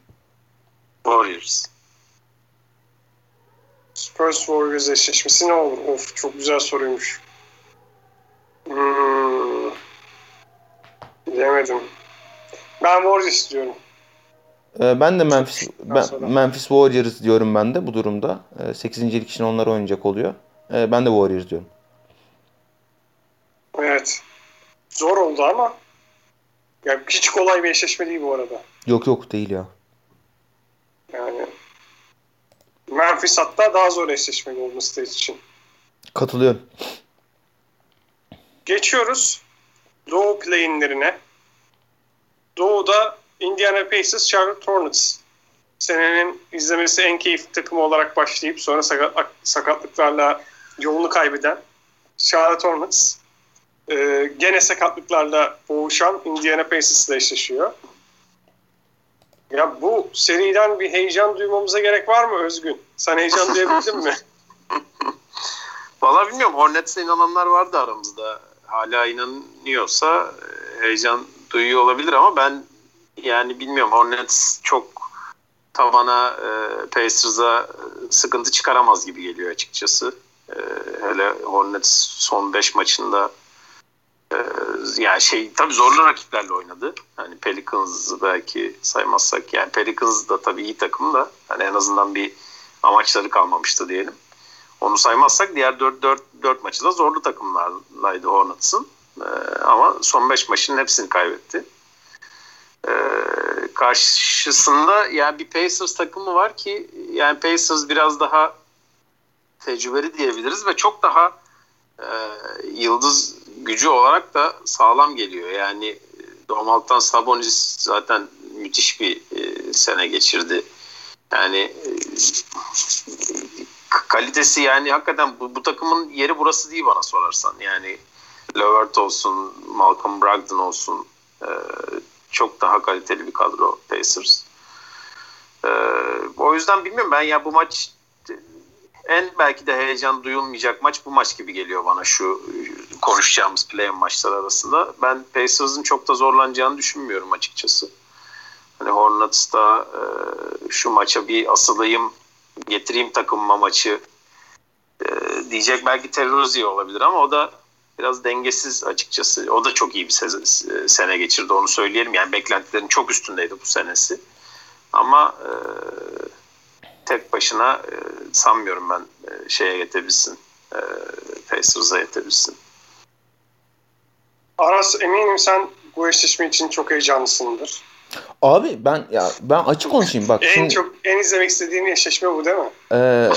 Warriors. Spurs Warriors eşleşmesi ne olur? Of çok güzel soruymuş. Hmm. Bilemedim. Ben Warriors diyorum. Ee, ben de Memphis ben. Memphis Warriors diyorum ben de bu durumda. Ee, 8. lig için onlar oynayacak oluyor. Ee, ben de Warriors diyorum. Evet. Zor oldu ama ya hiç kolay bir eşleşme değil bu arada. Yok yok değil ya. Yani Memphis hatta daha zor eşleşme Golden State için. Katılıyorum. Geçiyoruz Doğu playinlerine. Doğu'da Indiana Pacers, Charlotte Hornets. Senenin izlemesi en keyifli takımı olarak başlayıp sonra sakat, sakatlıklarla yolunu kaybeden Charlotte Hornets. Ee, gene sakatlıklarla boğuşan Indiana Pacers ile eşleşiyor. Ya bu seriden bir heyecan duymamıza gerek var mı Özgün? Sen heyecan duyabildin mi? *laughs* Valla bilmiyorum. Hornets'e inananlar vardı aramızda. Hala inanıyorsa e, heyecan duyuyor olabilir ama ben yani bilmiyorum. Hornets çok tavana e, Pacers'a sıkıntı çıkaramaz gibi geliyor açıkçası. E, hele Hornets son 5 maçında e, yani şey tabii zorlu rakiplerle oynadı. Hani Pelicans'ı belki saymazsak yani Pelicans da tabii iyi takım da hani en azından bir amaçları kalmamıştı diyelim. Onu saymazsak diğer 4 4 4 maçı da zorlu takımlarlaydı Hornets'ın. Ee, ama son 5 maçın hepsini kaybetti. Ee, karşısında yani bir Pacers takımı var ki yani Pacers biraz daha tecrübeli diyebiliriz ve çok daha e, yıldız gücü olarak da sağlam geliyor. Yani Domalt'tan Sabonis zaten müthiş bir e, sene geçirdi. Yani e, kalitesi yani hakikaten bu, bu takımın yeri burası değil bana sorarsan. Yani Levert olsun, Malcolm Brogdon olsun e, çok daha kaliteli bir kadro Pacers. E, o yüzden bilmiyorum ben ya bu maç en belki de heyecan duyulmayacak maç bu maç gibi geliyor bana şu konuşacağımız play maçlar arasında. Ben Pacers'ın çok da zorlanacağını düşünmüyorum açıkçası. Hani Hornets'ta e, şu maça bir asılayım getireyim takımıma maçı e, diyecek belki Terrozi olabilir ama o da biraz dengesiz açıkçası. O da çok iyi bir se- sene geçirdi onu söyleyelim. Yani beklentilerin çok üstündeydi bu senesi. Ama e, tek başına e, sanmıyorum ben e, şeye yetebilsin. E, Pacers'a yetebilsin. Aras eminim sen bu eşleşme için çok heyecanlısındır. Abi ben ya ben açık konuşayım bak. En şimdi, çok en izlemek istediğin eşleşme bu değil mi? e,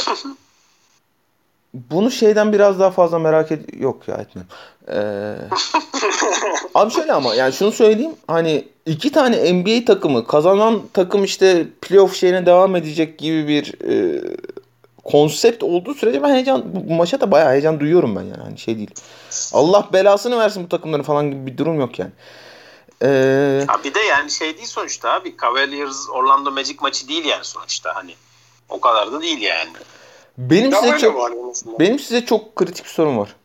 bunu şeyden biraz daha fazla merak ed yok ya etmiyorum. E, abi şöyle ama yani şunu söyleyeyim hani iki tane NBA takımı kazanan takım işte playoff şeyine devam edecek gibi bir e, konsept olduğu sürece ben heyecan bu maça da bayağı heyecan duyuyorum ben yani hani şey değil. Allah belasını versin bu takımların falan gibi bir durum yok yani. Ee, Ha bir de yani şey değil sonuçta abi. Cavaliers Orlando Magic maçı değil yani sonuçta hani. O kadar da değil yani. benim size çok benim size çok kritik bir sorum var.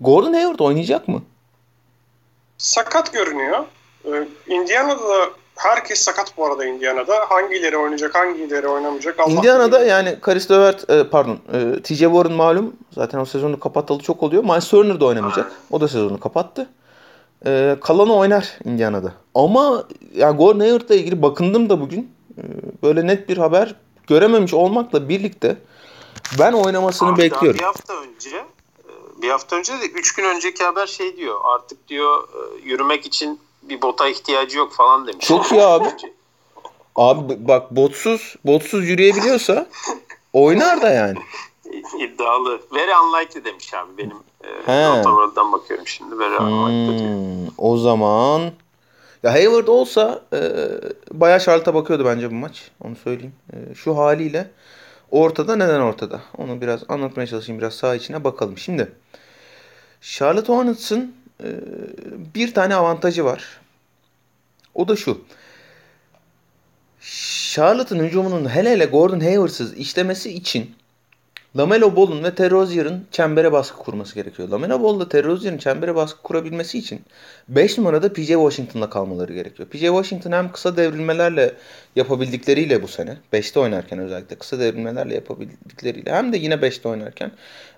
Gordon Hayward oynayacak mı? Sakat görünüyor. Ee, Indiana'da da herkes sakat bu arada Indiana'da. Hangileri oynayacak, hangileri oynamayacak Allah Indiana'da bilir. yani Karis Levert e, pardon e, TJ Warren malum zaten o sezonu kapatalı çok oluyor. Miles Turner da oynamayacak. O da sezonu kapattı. E, kalanı oynar Indiana'da. Ama yani Gordon Hayward'la ilgili bakındım da bugün. E, böyle net bir haber görememiş olmakla birlikte ben oynamasını Abi bekliyorum. Bir hafta önce bir hafta önce de 3 gün önceki haber şey diyor. Artık diyor e, yürümek için bir bota ihtiyacı yok falan demiş. Çok iyi abi. Abi bak botsuz botsuz yürüyebiliyorsa oynar da yani. *laughs* İddialı. Very unlikely demiş abi benim. E, Notaboard'dan bakıyorum şimdi. Diyor. Hmm, o zaman ya Hayward olsa e, bayağı Charlotte'a bakıyordu bence bu maç. Onu söyleyeyim. E, şu haliyle ortada neden ortada? Onu biraz anlatmaya çalışayım. Biraz sağ içine bakalım. Şimdi Charlotte Hornets'ın e, bir tane avantajı var. O da şu. Charlotte'ın hücumunun hele hele Gordon Hayward'sız işlemesi için Lamelo Ball'un ve Terry Rozier'ın çembere baskı kurması gerekiyor. Lamelo Ball ile Terry Rozier'ın çembere baskı kurabilmesi için 5 numarada PJ Washington'la kalmaları gerekiyor. PJ Washington hem kısa devrilmelerle yapabildikleriyle bu sene 5'te oynarken özellikle kısa devrilmelerle yapabildikleriyle hem de yine 5'te oynarken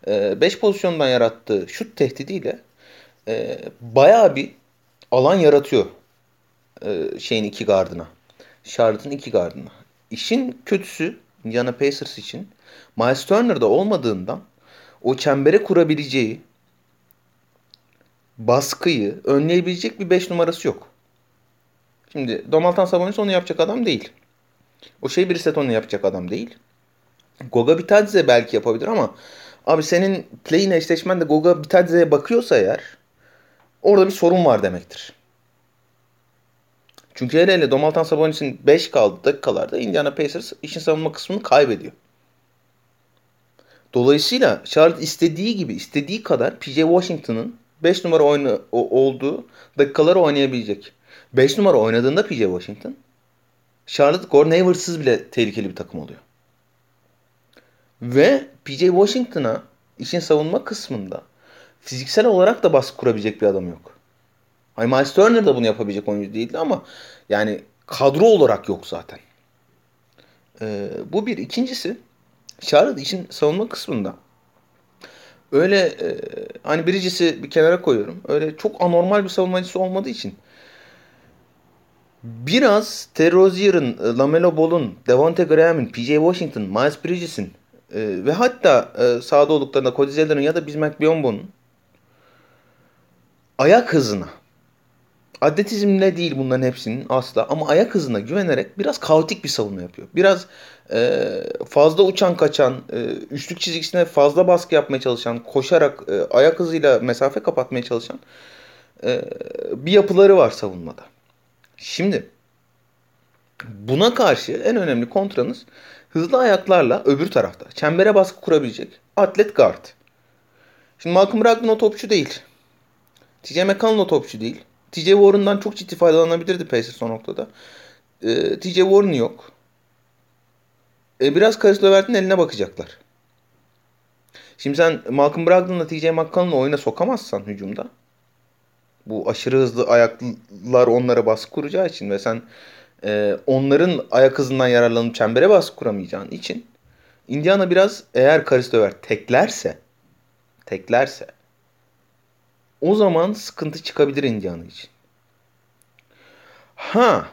5 pozisyondan yarattığı şut tehdidiyle bayağı bir alan yaratıyor şeyin iki gardına. Charlotte'ın iki gardına. İşin kötüsü Indiana Pacers için Miles Turner'da olmadığından o çembere kurabileceği baskıyı önleyebilecek bir 5 numarası yok. Şimdi Domaltan Sabonis onu yapacak adam değil. O şey bir set onu yapacak adam değil. Goga Bitadze belki yapabilir ama abi senin play'in eşleşmen de Goga Bitadze'ye bakıyorsa eğer orada bir sorun var demektir. Çünkü hele hele Domaltan Sabonis'in 5 kaldı dakikalarda Indiana Pacers işin savunma kısmını kaybediyor. Dolayısıyla Charlotte istediği gibi, istediği kadar PJ Washington'ın 5 numara oyna, olduğu dakikaları oynayabilecek. 5 numara oynadığında PJ Washington Charlotte Gordon Hayward'sız bile tehlikeli bir takım oluyor. Ve PJ Washington'a işin savunma kısmında fiziksel olarak da baskı kurabilecek bir adam yok. Ay Miles Turner da bunu yapabilecek oyuncu değildi ama yani kadro olarak yok zaten. Ee, bu bir. ikincisi Charlotte için savunma kısmında öyle e, hani biricisi bir kenara koyuyorum. Öyle çok anormal bir savunmacısı olmadığı için biraz Terry Rozier'ın, e, Lamelo Ball'un, Devonte Graham'in, PJ Washington, Miles Bridges'in e, ve hatta e, sahada olduklarında Cody Zeller'ın ya da Bismack Biyombo'nun ayak hızına atletizmle değil bunların hepsinin asla ama ayak hızına güvenerek biraz kaotik bir savunma yapıyor. Biraz e, fazla uçan kaçan, e, üçlük çizgisine fazla baskı yapmaya çalışan, koşarak e, ayak hızıyla mesafe kapatmaya çalışan e, bir yapıları var savunmada. Şimdi buna karşı en önemli kontranız hızlı ayaklarla öbür tarafta çembere baskı kurabilecek atlet guard. Şimdi Malcolm Brogdon o topçu değil. TJ McConnell o topçu değil. TJ Warren'dan çok ciddi faydalanabilirdi Pacers o noktada. E, TJ Warren yok. E, biraz Karis Levert'in eline bakacaklar. Şimdi sen Malcolm Brogdon'la TJ McConnell'ı oyuna sokamazsan hücumda. Bu aşırı hızlı ayaklar onlara baskı kuracağı için ve sen e, onların ayak hızından yararlanıp çembere baskı kuramayacağın için Indiana biraz eğer Karis Levert teklerse teklerse o zaman sıkıntı çıkabilir Indiana için. Ha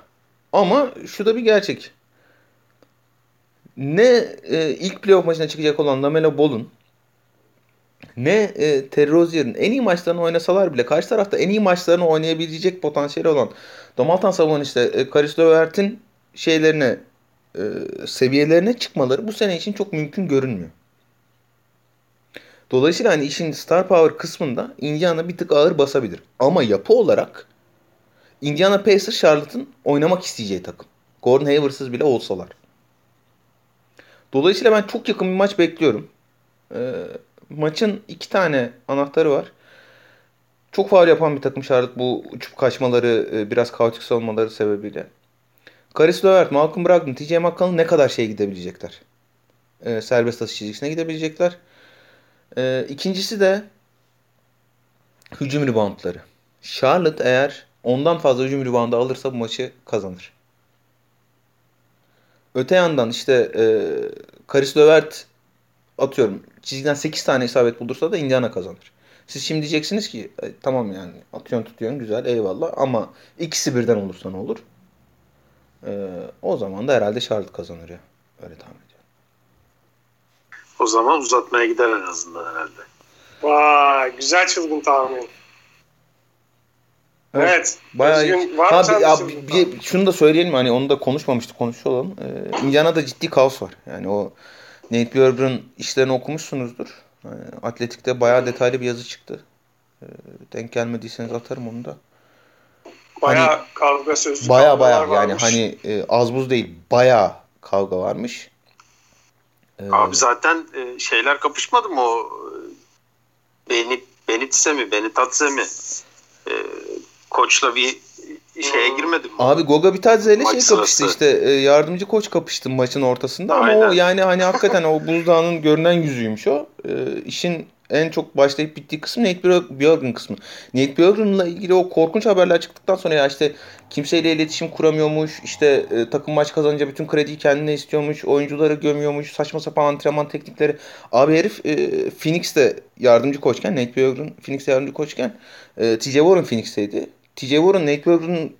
ama şu da bir gerçek. Ne e, ilk playoff maçına çıkacak olan Lamelo Ball'un ne e, Terry en iyi maçlarını oynasalar bile karşı tarafta en iyi maçlarını oynayabilecek potansiyeli olan Domaltan Sabonis'te e, Karis Levert'in şeylerine e, seviyelerine çıkmaları bu sene için çok mümkün görünmüyor. Dolayısıyla hani işin star power kısmında Indiana bir tık ağır basabilir. Ama yapı olarak Indiana Pacers Charlotte'ın oynamak isteyeceği takım. Gordon Hayward'sız bile olsalar. Dolayısıyla ben çok yakın bir maç bekliyorum. Ee, maçın iki tane anahtarı var. Çok faal yapan bir takım Charlotte bu uçup kaçmaları, e, biraz kaotik savunmaları sebebiyle. Karis Levert, Malcolm Brogdon, TJ McConnell ne kadar şey gidebilecekler? Ee, serbest atış çizgisine gidebilecekler. Ee, ikincisi de hücum reboundları. Charlotte eğer ondan fazla hücum reboundu alırsa bu maçı kazanır. Öte yandan işte e, Karis Levert atıyorum çizgiden 8 tane isabet bulursa da Indiana kazanır. Siz şimdi diyeceksiniz ki e, tamam yani atıyorsun tutuyorsun güzel eyvallah ama ikisi birden olursa ne olur? E, o zaman da herhalde Charlotte kazanır ya. Öyle tahmin. O zaman uzatmaya gider en azından herhalde. Vay güzel çılgın tahmin. Evet. evet. Bayağı var ha, bir, ya, bir, bir, şunu da söyleyelim hani onu da konuşmamıştık konuşalım. Ee, Indiana'da ciddi kaos var. Yani o Nate Bjork'un işlerini okumuşsunuzdur. Yani Atletik'te bayağı detaylı bir yazı çıktı. Ee, denk gelmediyseniz atarım onu da. Bayağı hani, kavga sözlü Baya baya yani hani e, az buz değil bayağı kavga varmış. Ee, Abi zaten e, şeyler kapışmadı mı o e, Beni Benitse mi Benitatse mi e, koçla bir şeye girmedim. Abi Goga Bitadze ile şey kapıştı işte e, yardımcı koç kapıştı maçın ortasında ama Aynen. o yani hani hakikaten o buzdağının görünen yüzüymüş o. E, işin en çok başlayıp bittiği kısım Nate Bjorkgren kısmı. Nate Bjorkgren'la ilgili o korkunç haberler çıktıktan sonra ya işte kimseyle iletişim kuramıyormuş, işte e, takım maç kazanınca bütün krediyi kendine istiyormuş, oyuncuları gömüyormuş, saçma sapan antrenman teknikleri. Abi herif e, Phoenix'te yardımcı koçken, Nate Bjorkgren Phoenix'te yardımcı koçken e, TJ Warren Phoenix'teydi. TJ Warren Nate Bjorkgren'ın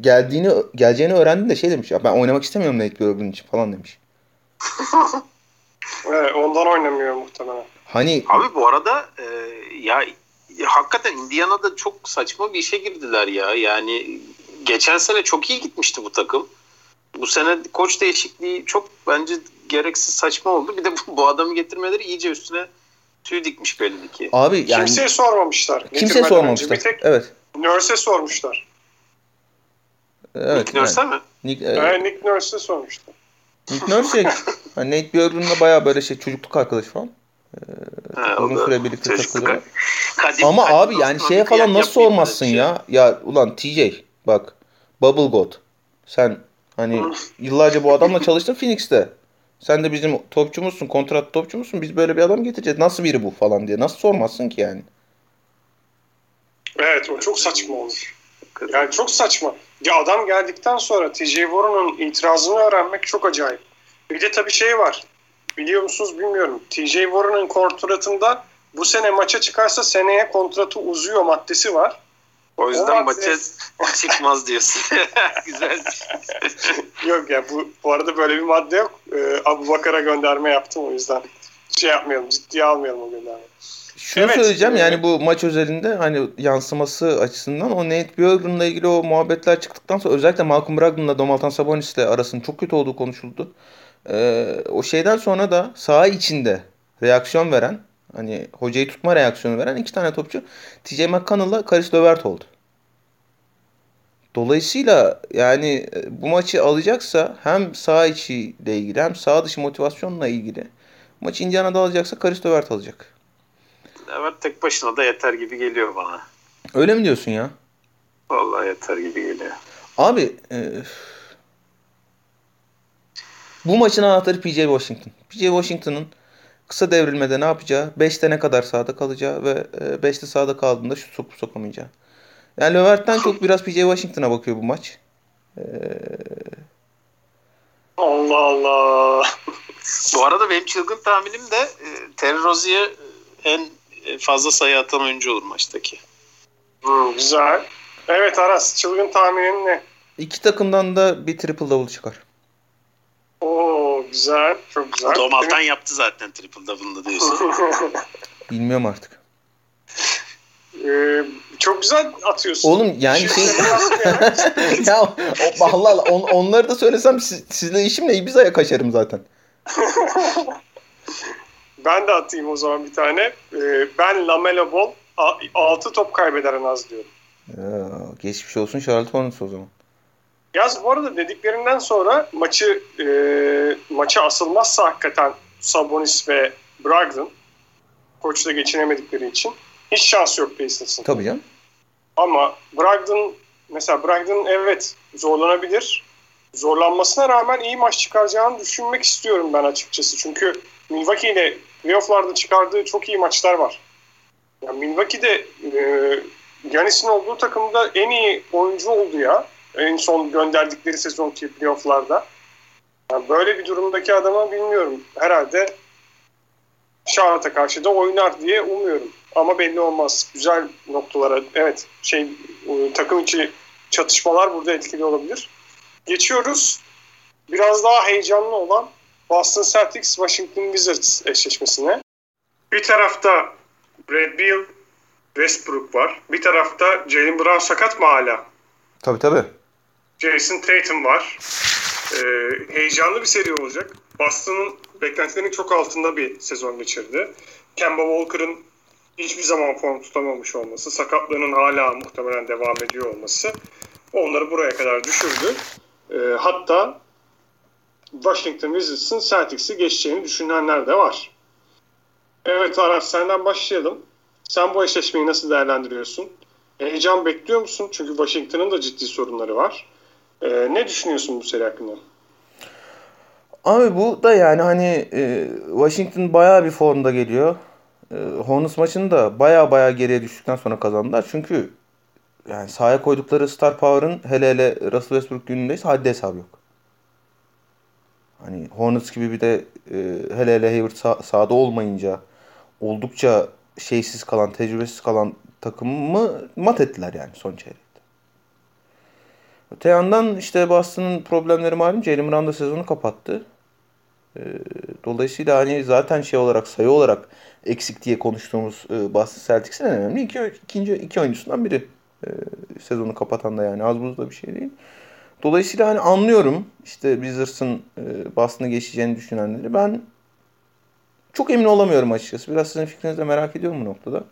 geldiğini geleceğini öğrendi de şey demiş ya ben oynamak istemiyorum Nate Bjorkgren için falan demiş. *laughs* evet, ondan oynamıyor muhtemelen. Hani Abi bu arada e, ya hakikaten Indiana'da çok saçma bir işe girdiler ya. Yani geçen sene çok iyi gitmişti bu takım. Bu sene koç değişikliği çok bence gereksiz saçma oldu. Bir de bu, bu adamı getirmeleri iyice üstüne tüy dikmiş belli ki. Abi yani kimseye sormamışlar. Kimseye sormamışlar. Bir tek evet. Nurse'e sormuşlar. Evet. Nick Nurse'e mi? Nick, evet. Yani Nick Nurse'e sormuşlar. Nick Nurse *laughs* hani Nate Bjorkgren'la bayağı böyle şey çocukluk arkadaş falan. Uzun süre birlikte takılıyor. Ama abi yani şeye falan nasıl sormazsın şey. ya? Ya ulan TJ bak Bubble God sen hani yıllarca bu adamla çalıştın Phoenix'te. Sen de bizim topçumuzsun, kontrat topçumuzsun. Biz böyle bir adam getireceğiz. Nasıl biri bu falan diye. Nasıl sormazsın ki yani? Evet o çok saçma olur. Yani çok saçma. Ya adam geldikten sonra TJ Warren'ın itirazını öğrenmek çok acayip. Bir de tabii şey var. Biliyor musunuz bilmiyorum. TJ Warren'ın kontratında bu sene maça çıkarsa seneye kontratı uzuyor maddesi var. O yüzden o madde... maça *laughs* çıkmaz diyorsun. *laughs* Güzel. yok ya bu, bu arada böyle bir madde yok. Ee, Abu Bakar'a gönderme yaptım o yüzden şey yapmayalım ciddiye almayalım o göndermeyi. Şunu evet, söyleyeceğim e, yani bu maç özelinde hani yansıması açısından o Nate Bjorkgren'la ilgili o muhabbetler çıktıktan sonra özellikle Malcolm Brogdon'la Domaltan Sabonis'le arasının çok kötü olduğu konuşuldu. Ee, o şeyden sonra da saha içinde reaksiyon veren hani hocayı tutma reaksiyonu veren iki tane topçu TJ McConnell'la Karis Levert oldu. Dolayısıyla yani e, bu maçı alacaksa hem saha içiyle ilgili hem saha dışı motivasyonla ilgili maçı Indiana'da alacaksa Karis Levert alacak. Evet tek başına da yeter gibi geliyor bana. Öyle mi diyorsun ya? Vallahi yeter gibi geliyor. Abi e, bu maçın anahtarı PJ Washington. PJ Washington'ın kısa devrilmede ne yapacağı, 5'te ne kadar sağda kalacağı ve 5'te e, sağda kaldığında şut sokup sokamayacağı. Yani Lövert'ten çok biraz PJ Washington'a bakıyor bu maç. Ee... Allah Allah. bu arada benim çılgın tahminim de e, Terry Rozier en fazla sayı atan oyuncu olur maçtaki. Hmm, güzel. Evet Aras çılgın tahminin ne? İki takımdan da bir triple double çıkar. Oo güzel. Çok güzel. Domaltan yaptı zaten triple double'ını diyorsun. *laughs* Bilmiyorum artık. Ee, çok güzel atıyorsun. Oğlum yani şey... *laughs* ya o, Allah Allah on, onları da söylesem siz, sizle işimle iyi bir aya kaçarım zaten. *laughs* ben de atayım o zaman bir tane. Ee, ben Lamelo Ball 6 top kaybeder en az diyorum. Ya, geçmiş olsun Charlotte Hornets o zaman. Yaz bu arada dediklerinden sonra maçı e, maça asılmazsa hakikaten Sabonis ve Brogdon koçla geçinemedikleri için hiç şans yok Pacers'ın. Tabii canım. Ama Brogdon mesela Brogdon evet zorlanabilir. Zorlanmasına rağmen iyi maç çıkaracağını düşünmek istiyorum ben açıkçası. Çünkü Milwaukee ile playofflarda çıkardığı çok iyi maçlar var. Yani Milwaukee'de e, Yanis'in olduğu takımda en iyi oyuncu oldu ya. En son gönderdikleri sezonki playofflarda. Yani böyle bir durumdaki adamı bilmiyorum. Herhalde Charlotte'a karşı da oynar diye umuyorum. Ama belli olmaz. Güzel noktalara evet şey takım içi çatışmalar burada etkili olabilir. Geçiyoruz. Biraz daha heyecanlı olan Boston Celtics Washington Wizards eşleşmesine. Bir tarafta Brad Beal, Westbrook var. Bir tarafta Jalen Brown sakat mı hala? Tabii tabii. Jason Tatum var. Ee, heyecanlı bir seri olacak. Boston'ın beklentilerinin çok altında bir sezon geçirdi. Kemba Walker'ın hiçbir zaman form tutamamış olması, sakatlığının hala muhtemelen devam ediyor olması onları buraya kadar düşürdü. Ee, hatta Washington Wizards'ın Celtics'i geçeceğini düşünenler de var. Evet Aras senden başlayalım. Sen bu eşleşmeyi nasıl değerlendiriyorsun? Heyecan bekliyor musun? Çünkü Washington'ın da ciddi sorunları var. Ee, ne düşünüyorsun bu seri hakkında? Abi bu da yani hani e, Washington bayağı bir formda geliyor. E, Hornets maçını da bayağı bayağı geriye düştükten sonra kazandılar. Çünkü yani sahaya koydukları star power'ın hele hele Russell Westbrook günündeyiz haddi hesabı yok. Hani Hornets gibi bir de e, hele hele Hayward sah- sahada olmayınca oldukça şeysiz kalan, tecrübesiz kalan takımı mat ettiler yani son çeyrekte. Öte yandan işte Boston'ın problemleri malum. Jalen Brown da sezonu kapattı. Ee, dolayısıyla hani zaten şey olarak sayı olarak eksik diye konuştuğumuz e, Boston Celtics'in en önemli iki, ikinci iki oyuncusundan biri. E, sezonu kapatan da yani az buz da bir şey değil. Dolayısıyla hani anlıyorum işte Wizards'ın e, Boston'ı geçeceğini düşünenleri. Ben çok emin olamıyorum açıkçası. Biraz sizin fikrinizi de merak ediyorum bu noktada.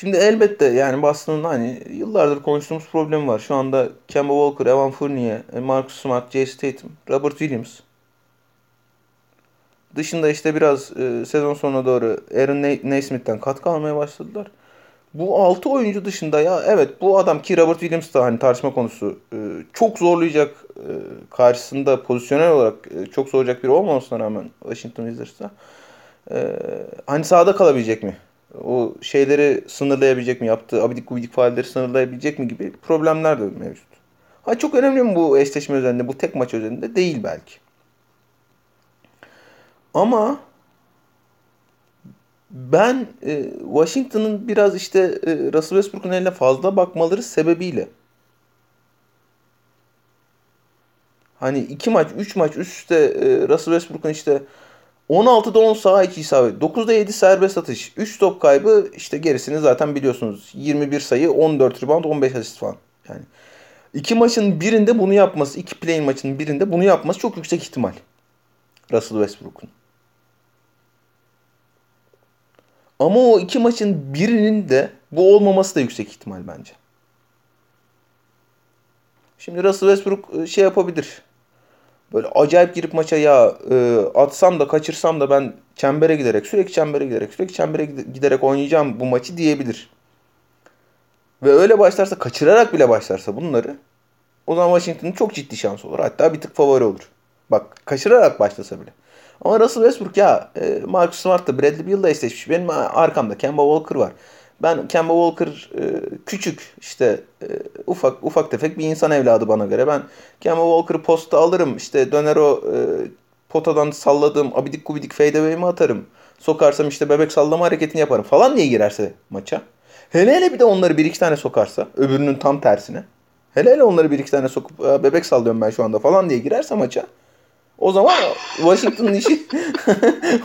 Şimdi elbette yani Boston'ın hani yıllardır konuştuğumuz problemi var. Şu anda Kemba Walker, Evan Fournier, Marcus Smart, Jason Tatum, Robert Williams. Dışında işte biraz e, sezon sonuna doğru Aaron Naismith'ten katkı almaya başladılar. Bu 6 oyuncu dışında ya evet bu adam ki Robert Williams da hani tartışma konusu e, çok zorlayacak e, karşısında pozisyonel olarak e, çok zorlayacak biri olmamasına rağmen Washington Wizards'ta e, hani sahada kalabilecek mi? O şeyleri sınırlayabilecek mi? Yaptığı abidik gubidik faalleri sınırlayabilecek mi gibi problemler de mevcut. Ha çok önemli mi bu eşleşme üzerinde, bu tek maç üzerinde? Değil belki. Ama ben e, Washington'ın biraz işte e, Russell Westbrook'un eline fazla bakmaları sebebiyle hani iki maç, üç maç üst üste e, Russell Westbrook'un işte 16'da 10 saha 2 isabet. 9'da 7 serbest atış. 3 top kaybı işte gerisini zaten biliyorsunuz. 21 sayı 14 rebound 15 asist falan. Yani iki maçın birinde bunu yapması, iki play maçının birinde bunu yapması çok yüksek ihtimal. Russell Westbrook'un. Ama o iki maçın birinin de bu olmaması da yüksek ihtimal bence. Şimdi Russell Westbrook şey yapabilir böyle acayip girip maça ya e, atsam da kaçırsam da ben çembere giderek sürekli çembere giderek sürekli çembere giderek oynayacağım bu maçı diyebilir. Ve öyle başlarsa kaçırarak bile başlarsa bunları o zaman Washington'ın çok ciddi şansı olur. Hatta bir tık favori olur. Bak kaçırarak başlasa bile. Ama Russell Westbrook ya e, Marcus Smart da Bradley Beal'la eşleşmiş. Benim arkamda Kemba Walker var. Ben Kemba Walker e, küçük işte e, ufak ufak tefek bir insan evladı bana göre. Ben Kemba Walker'ı posta alırım. İşte döner o e, potadan salladığım abidik gubidik fadeaway'imi atarım. Sokarsam işte bebek sallama hareketini yaparım falan diye girerse maça. Hele hele bir de onları bir iki tane sokarsa öbürünün tam tersine. Hele hele onları bir iki tane sokup bebek sallıyorum ben şu anda falan diye girerse maça. O zaman Washington'ın işi *laughs*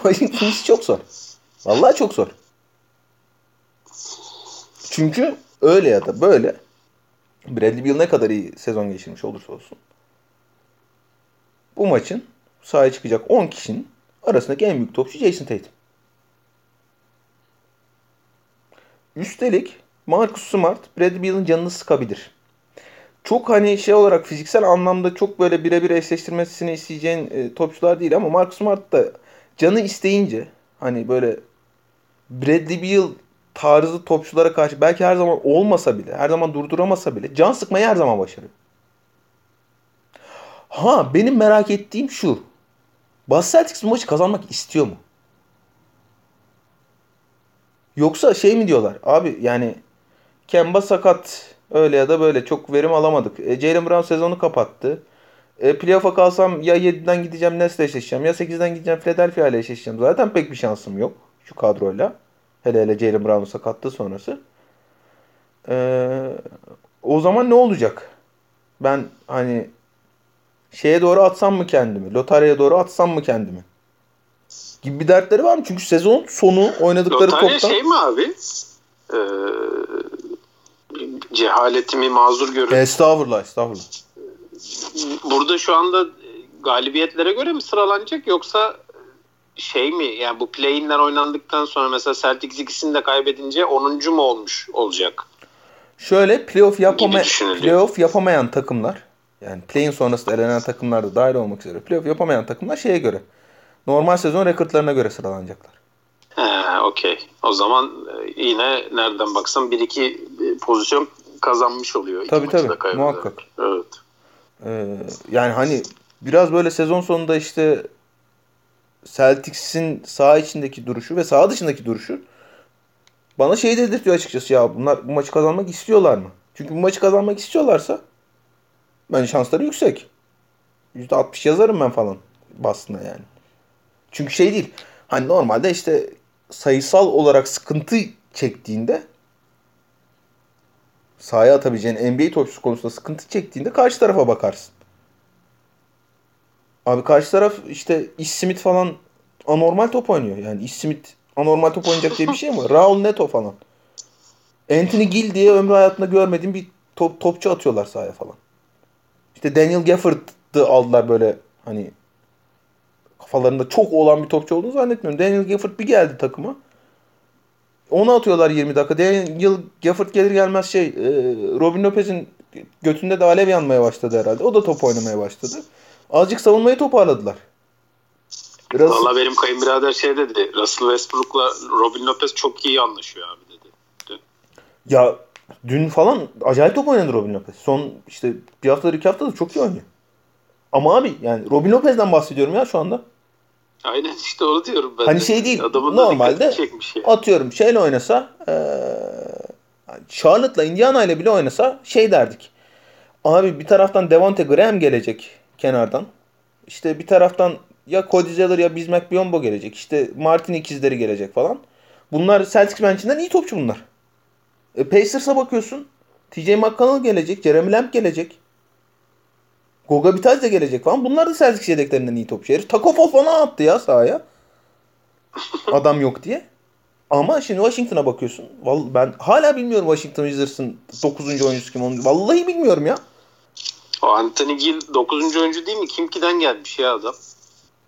Washington'ın işi çok zor. Vallahi çok zor. Çünkü öyle ya da böyle Bradley Beal ne kadar iyi sezon geçirmiş olursa olsun bu maçın sahaya çıkacak 10 kişinin arasındaki en büyük topçu Jason Tatum. Üstelik Marcus Smart Bradley Beal'ın canını sıkabilir. Çok hani şey olarak fiziksel anlamda çok böyle birebir eşleştirmesini isteyeceğin e, topçular değil ama Marcus Smart da canı isteyince hani böyle Bradley Beal tarzı topçulara karşı belki her zaman olmasa bile, her zaman durduramasa bile can sıkmayı her zaman başarıyor. Ha benim merak ettiğim şu. Boston Celtics bu maçı kazanmak istiyor mu? Yoksa şey mi diyorlar? Abi yani Kemba sakat öyle ya da böyle çok verim alamadık. E, Jalen Brown sezonu kapattı. E, playoff'a kalsam ya 7'den gideceğim Nets'le eşleşeceğim ya 8'den gideceğim Philadelphia ile eşleşeceğim. Zaten pek bir şansım yok şu kadroyla. Hele hele Jalen Brown'un sakatlığı sonrası. Ee, o zaman ne olacak? Ben hani şeye doğru atsam mı kendimi? Lotaryaya doğru atsam mı kendimi? gibi bir dertleri var mı? Çünkü sezon sonu oynadıkları Lotarya toptan... şey mi abi? Ee, cehaletimi mazur görün. Estağfurullah, estağfurullah. Burada şu anda galibiyetlere göre mi sıralanacak yoksa şey mi yani bu play-in'ler oynandıktan sonra mesela Celtics ikisini de kaybedince 10. mu olmuş olacak? Şöyle playoff yapama playoff yapamayan takımlar yani play-in sonrası elenen takımlar da dahil olmak üzere playoff yapamayan takımlar şeye göre normal sezon rekortlarına göre sıralanacaklar. He, okey. O zaman e, yine nereden baksan bir iki e, pozisyon kazanmış oluyor. Tabii, tabii. Muhakkak. Evet. Ee, yani hani biraz böyle sezon sonunda işte Celtics'in saha içindeki duruşu ve saha dışındaki duruşu bana şey dedirtiyor açıkçası ya bunlar bu maçı kazanmak istiyorlar mı? Çünkü bu maçı kazanmak istiyorlarsa bence şansları yüksek. %60 yazarım ben falan Boston'a yani. Çünkü şey değil. Hani normalde işte sayısal olarak sıkıntı çektiğinde sahaya atabileceğin NBA topçusu konusunda sıkıntı çektiğinde karşı tarafa bakarsın. Abi karşı taraf işte Ish Smith falan anormal top oynuyor. Yani Ish Smith anormal top oynayacak diye bir şey mi? *laughs* Raul Neto falan. Anthony Gill diye ömrü hayatında görmediğim bir top, topçu atıyorlar sahaya falan. İşte Daniel Gafford'ı aldılar böyle hani kafalarında çok olan bir topçu olduğunu zannetmiyorum. Daniel Gafford bir geldi takıma. Onu atıyorlar 20 dakika. Daniel Gafford gelir gelmez şey e, Robin Lopez'in götünde de alev yanmaya başladı herhalde. O da top oynamaya başladı. Azıcık savunmayı toparladılar. Biraz Valla benim kayınbirader şey dedi. Russell Westbrook'la Robin Lopez çok iyi anlaşıyor abi dedi. Dün. ya dün falan acayip top oynadı Robin Lopez. Son işte bir haftadır iki haftadır çok iyi oynuyor. Ama abi yani Robin Lopez'den bahsediyorum ya şu anda. Aynen işte onu diyorum ben. Hani de. şey değil, Adamın da normalde dikkatini çekmiş ya. Atıyorum şeyle oynasa eee Charlotte'la Indiana ile bile oynasa şey derdik. Abi bir taraftan Devonte Graham gelecek kenardan. İşte bir taraftan ya Cody Zeller ya Bismack Biyombo gelecek. İşte Martin ikizleri gelecek falan. Bunlar Celtics benchinden iyi topçu bunlar. E, Pacers'a bakıyorsun. TJ McConnell gelecek. Jeremy Lamb gelecek. Goga Bitadze gelecek falan. Bunlar da Celtics yedeklerinden iyi topçu. Herif Taco Fall falan attı ya sahaya. Adam yok diye. Ama şimdi Washington'a bakıyorsun. Vallahi ben hala bilmiyorum Washington Wizards'ın 9. oyuncusu kim onu. Vallahi bilmiyorum ya. O Anthony Gill 9. oyuncu değil mi? Kimki'den gelmiş ya adam.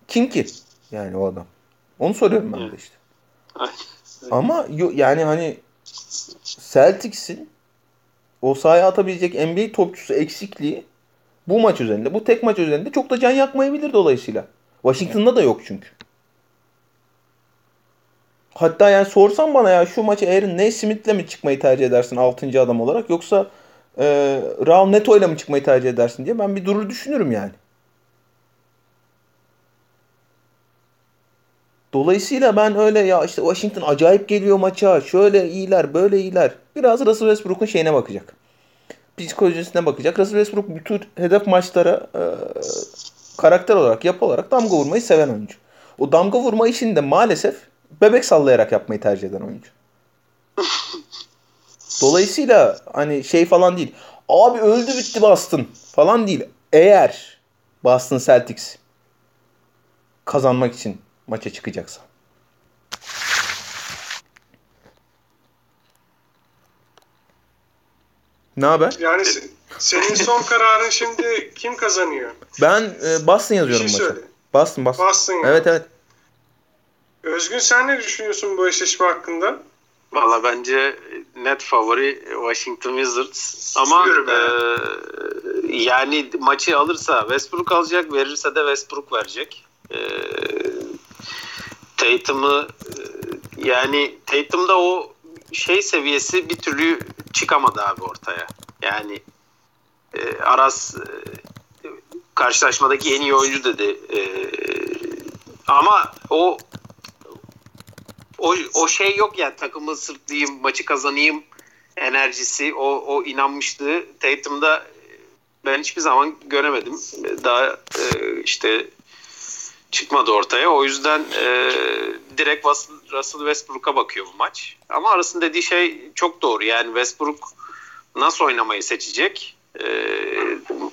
Kim ki? Yani o adam. Onu soruyorum ben de işte. Aynen. Ama yani hani Celtics'in o sahaya atabilecek NBA topçusu eksikliği bu maç üzerinde, bu tek maç üzerinde çok da can yakmayabilir dolayısıyla. Washington'da da yok çünkü. Hatta yani sorsan bana ya şu maçı Aaron Naismith'le mi çıkmayı tercih edersin 6. adam olarak yoksa e, Raul Neto'yla mı çıkmayı tercih edersin diye ben bir durur düşünürüm yani. Dolayısıyla ben öyle ya işte Washington acayip geliyor maça. Şöyle iyiler, böyle iyiler. Biraz Russell Westbrook'un şeyine bakacak. Psikolojisine bakacak. Russell Westbrook bütün hedef maçlara e, karakter olarak, yapı olarak damga vurmayı seven oyuncu. O damga vurma işini de maalesef bebek sallayarak yapmayı tercih eden oyuncu. *laughs* Dolayısıyla hani şey falan değil. Abi öldü bitti Boston falan değil. Eğer Boston Celtics kazanmak için maça çıkacaksa. Ne haber? Yani se- senin son kararın şimdi kim kazanıyor? Ben e, Boston yazıyorum Bir şey maça. söyle. Boston, Boston. Boston. Evet evet. Özgün sen ne düşünüyorsun bu eşleşme hakkında? Valla bence net favori Washington Wizards. Ama e, yani maçı alırsa Westbrook alacak, verirse de Westbrook verecek. E, Tatum'u e, yani Tatum'da o şey seviyesi bir türlü çıkamadı abi ortaya. Yani e, Aras e, karşılaşmadaki en iyi oyuncu dedi. E, ama o o, o şey yok yani takımı sırtlayayım, maçı kazanayım enerjisi, o, o inanmışlığı Tatum'da e, ben hiçbir zaman göremedim. Daha e, işte çıkmadı ortaya. O yüzden e, direkt Russell, Westbrook'a bakıyor bu maç. Ama arasında dediği şey çok doğru. Yani Westbrook nasıl oynamayı seçecek? E,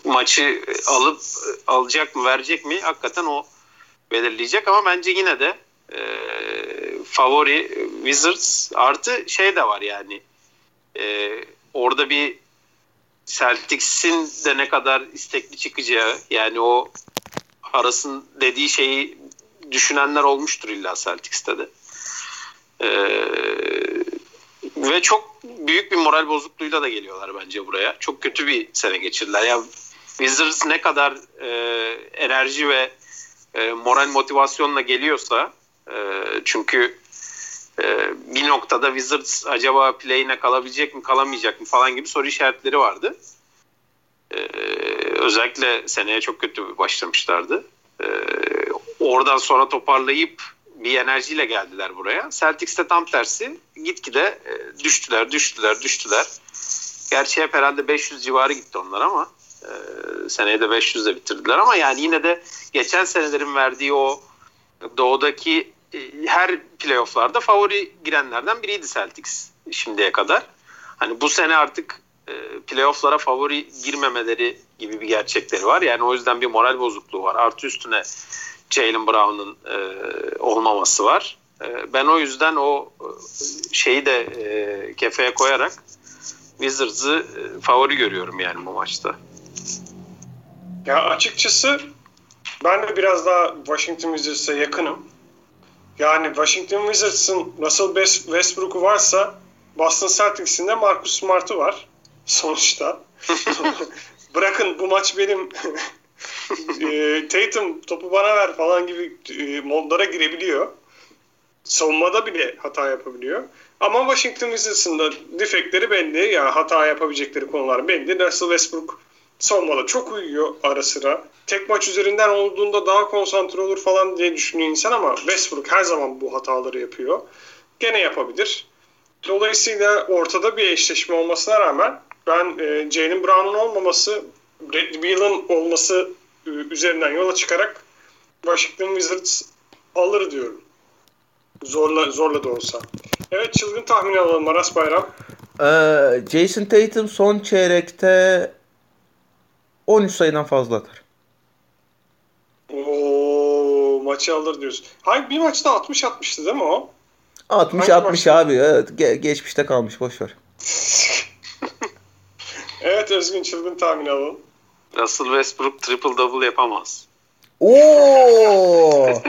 maçı alıp alacak mı, verecek mi? Hakikaten o belirleyecek ama bence yine de e, favori Wizards artı şey de var yani e, orada bir Celtics'in de ne kadar istekli çıkacağı yani o arasın dediği şeyi düşünenler olmuştur illa Celtics'te de. Ee, ve çok büyük bir moral bozukluğuyla da geliyorlar bence buraya. Çok kötü bir sene geçirdiler. Ya Wizards ne kadar e, enerji ve e, moral motivasyonla geliyorsa e, çünkü e, bir noktada Wizards acaba play'ine kalabilecek mi kalamayacak mı falan gibi soru işaretleri vardı. E, özellikle seneye çok kötü başlamışlardı. E, oradan sonra toparlayıp bir enerjiyle geldiler buraya. Celtics de tam tersi gitgide e, düştüler, düştüler, düştüler. Gerçi hep herhalde 500 civarı gitti onlar ama e, seneye de 500'de bitirdiler ama yani yine de geçen senelerin verdiği o doğudaki her playofflarda favori girenlerden biriydi Celtics şimdiye kadar. Hani bu sene artık e, playofflara favori girmemeleri gibi bir gerçekleri var. Yani o yüzden bir moral bozukluğu var. Artı üstüne Jalen Brown'un e, olmaması var. E, ben o yüzden o e, şeyi de e, kefeye koyarak Wizards'ı e, favori görüyorum yani bu maçta. Ya açıkçası ben de biraz daha Washington Wizards'a yakınım. Yani Washington Wizards'ın Russell Westbrook'u varsa Boston Celtics'in de Marcus Smart'ı var sonuçta. *laughs* Bırakın bu maç benim *laughs* e, Tatum topu bana ver falan gibi e, modlara girebiliyor. Savunmada bile hata yapabiliyor. Ama Washington Wizards'ın da defekleri belli. Ya yani hata yapabilecekleri konular belli. Russell Westbrook savunmada çok uyuyor ara sıra. Tek maç üzerinden olduğunda daha konsantre olur falan diye düşünüyor insan ama Westbrook her zaman bu hataları yapıyor. Gene yapabilir. Dolayısıyla ortada bir eşleşme olmasına rağmen ben e, Jalen Brown'un olmaması, Brad Beal'ın olması e, üzerinden yola çıkarak Washington Wizards alır diyorum. Zorla zorla da olsa. Evet çılgın tahmin alalım Aras Bayram. Ee, Jason Tatum son çeyrekte 13 sayıdan fazla atar. Oo, maçı alır diyorsun. Hangi bir maçta 60 atmıştı değil mi o? 60 Hangi 60 maçta? abi. Evet, ge- geçmişte kalmış boş ver. *laughs* Evet Özgün çılgın tahmin alalım. Russell Westbrook triple double yapamaz. Oo! *laughs*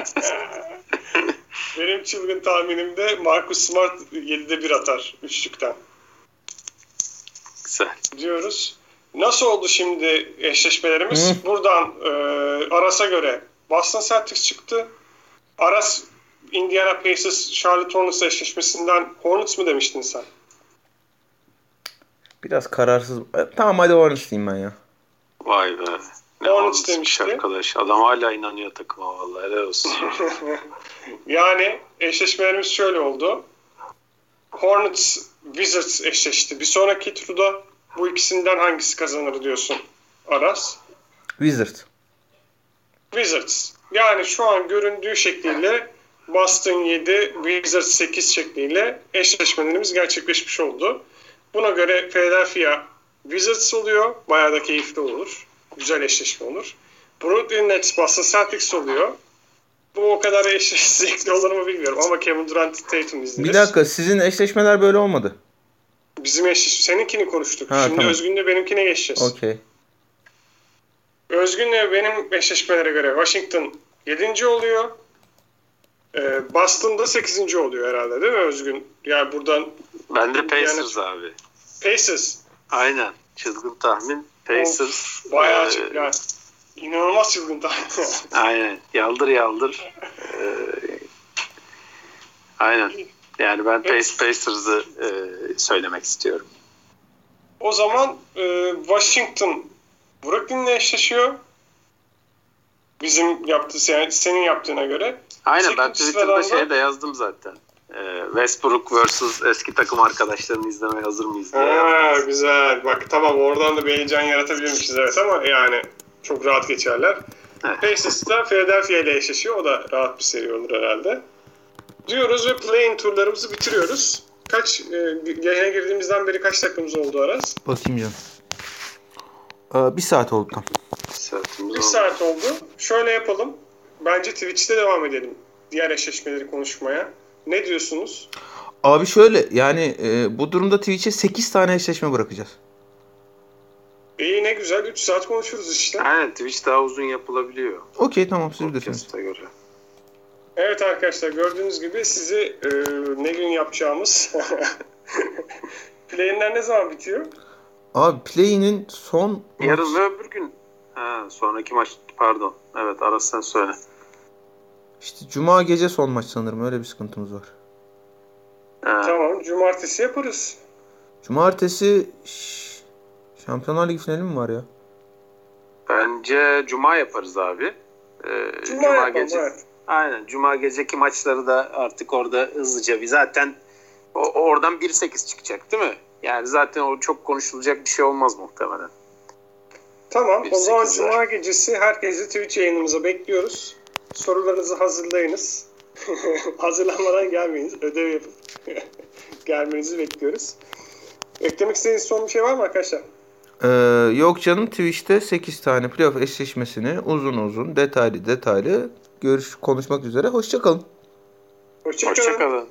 Benim çılgın tahminimde Marcus Smart 7'de 1 atar üçlükten Güzel. diyoruz. Nasıl oldu şimdi eşleşmelerimiz? Hı. Buradan e, Aras'a göre Boston Celtics çıktı. Aras Indiana Pacers Charlotte Hornets eşleşmesinden Hornets mı demiştin sen? Biraz kararsız. E, Tamam hadi Hornets diyeyim ben ya. Vay be. Ne Hornets demişti. arkadaş. Adam hala inanıyor takıma vallahi helal olsun. *laughs* Yani eşleşmelerimiz şöyle oldu. Hornets Wizards eşleşti. Bir sonraki turda bu ikisinden hangisi kazanır diyorsun Aras? Wizard. Wizards. Yani şu an göründüğü şekliyle Boston 7, Wizards 8 şekliyle eşleşmelerimiz gerçekleşmiş oldu. Buna göre Philadelphia Wizards oluyor. Bayağı da keyifli olur. Güzel eşleşme olur. Brooklyn Nets Boston Celtics oluyor. Bu o kadar eş- *laughs* zevkli olur mu bilmiyorum ama Kevin Durant Tatum izleriz. Bir dakika sizin eşleşmeler böyle olmadı. Bizim eşleşme seninkini konuştuk. Ha, Şimdi tamam. Özgün'le benimkine geçeceğiz. Okey. Özgün'le benim eşleşmelere göre Washington 7. oluyor. Ee, Boston da 8. oluyor herhalde değil mi Özgün? Yani buradan ben de Pacers abi. Pacers Aynen. Çılgın tahmin. Pacers. bayağı Ee, çılgın. Yani, inanılmaz çılgın tahmin. Aynen. Yaldır yaldır. Ee, *laughs* aynen. Yani ben Pac- Pacers'ı e, söylemek istiyorum. o zaman e, Washington Brooklyn'le eşleşiyor. Bizim yaptığı, yani senin yaptığına göre. Aynen ben Twitter'da sıradan da- şey de yazdım zaten. Ee, Westbrook vs eski takım arkadaşlarını izlemeye hazır mıyız diye. Ha, güzel. Bak tamam oradan da bir heyecan yaratabilirmişiz evet ama yani çok rahat geçerler. Evet. Pacers da Philadelphia ile eşleşiyor. O da rahat bir seri olur herhalde. Diyoruz ve play-in turlarımızı bitiriyoruz. Kaç, e, yayına girdiğimizden beri kaç dakikamız oldu Aras? Bakayım canım. Ee, bir saat oldu tam. Saatimiz Bir oldu. saat oldu. Şöyle yapalım. Bence Twitch'te devam edelim diğer eşleşmeleri konuşmaya. Ne diyorsunuz? Abi şöyle yani e, bu durumda Twitch'e 8 tane eşleşme bırakacağız. İyi ne güzel 3 saat konuşuruz işte. Aynen Twitch daha uzun yapılabiliyor. Okey tamam siz bilirsiniz. Podcast'a göre. Evet arkadaşlar gördüğünüz gibi sizi e, ne gün yapacağımız *laughs* playinler ne zaman bitiyor? Abi Play'inin son Yarın ve öbür gün. Ha, sonraki maç pardon. Evet Aras sen söyle. işte Cuma gece son maç sanırım öyle bir sıkıntımız var. Ha, Tamam cumartesi yaparız. Cumartesi Şş, Şampiyonlar Ligi finali mi var ya? Bence Cuma yaparız abi. Ee, Cuma, yapalım gece. evet. Aynen. Cuma geceki maçları da artık orada hızlıca bir zaten o, oradan 1-8 çıkacak değil mi? Yani zaten o çok konuşulacak bir şey olmaz muhtemelen. Tamam o zaman cuma gecesi herkesi Twitch yayınımıza bekliyoruz. Sorularınızı hazırlayınız. *laughs* Hazırlanmadan gelmeyiniz. Ödev yapın. *laughs* Gelmenizi bekliyoruz. Eklemek istediğiniz son bir şey var mı arkadaşlar? Ee, yok canım Twitch'te 8 tane playoff eşleşmesini uzun uzun detaylı detaylı görüş konuşmak üzere. Hoşçakalın. Hoşçakalın. Hoşçakalın.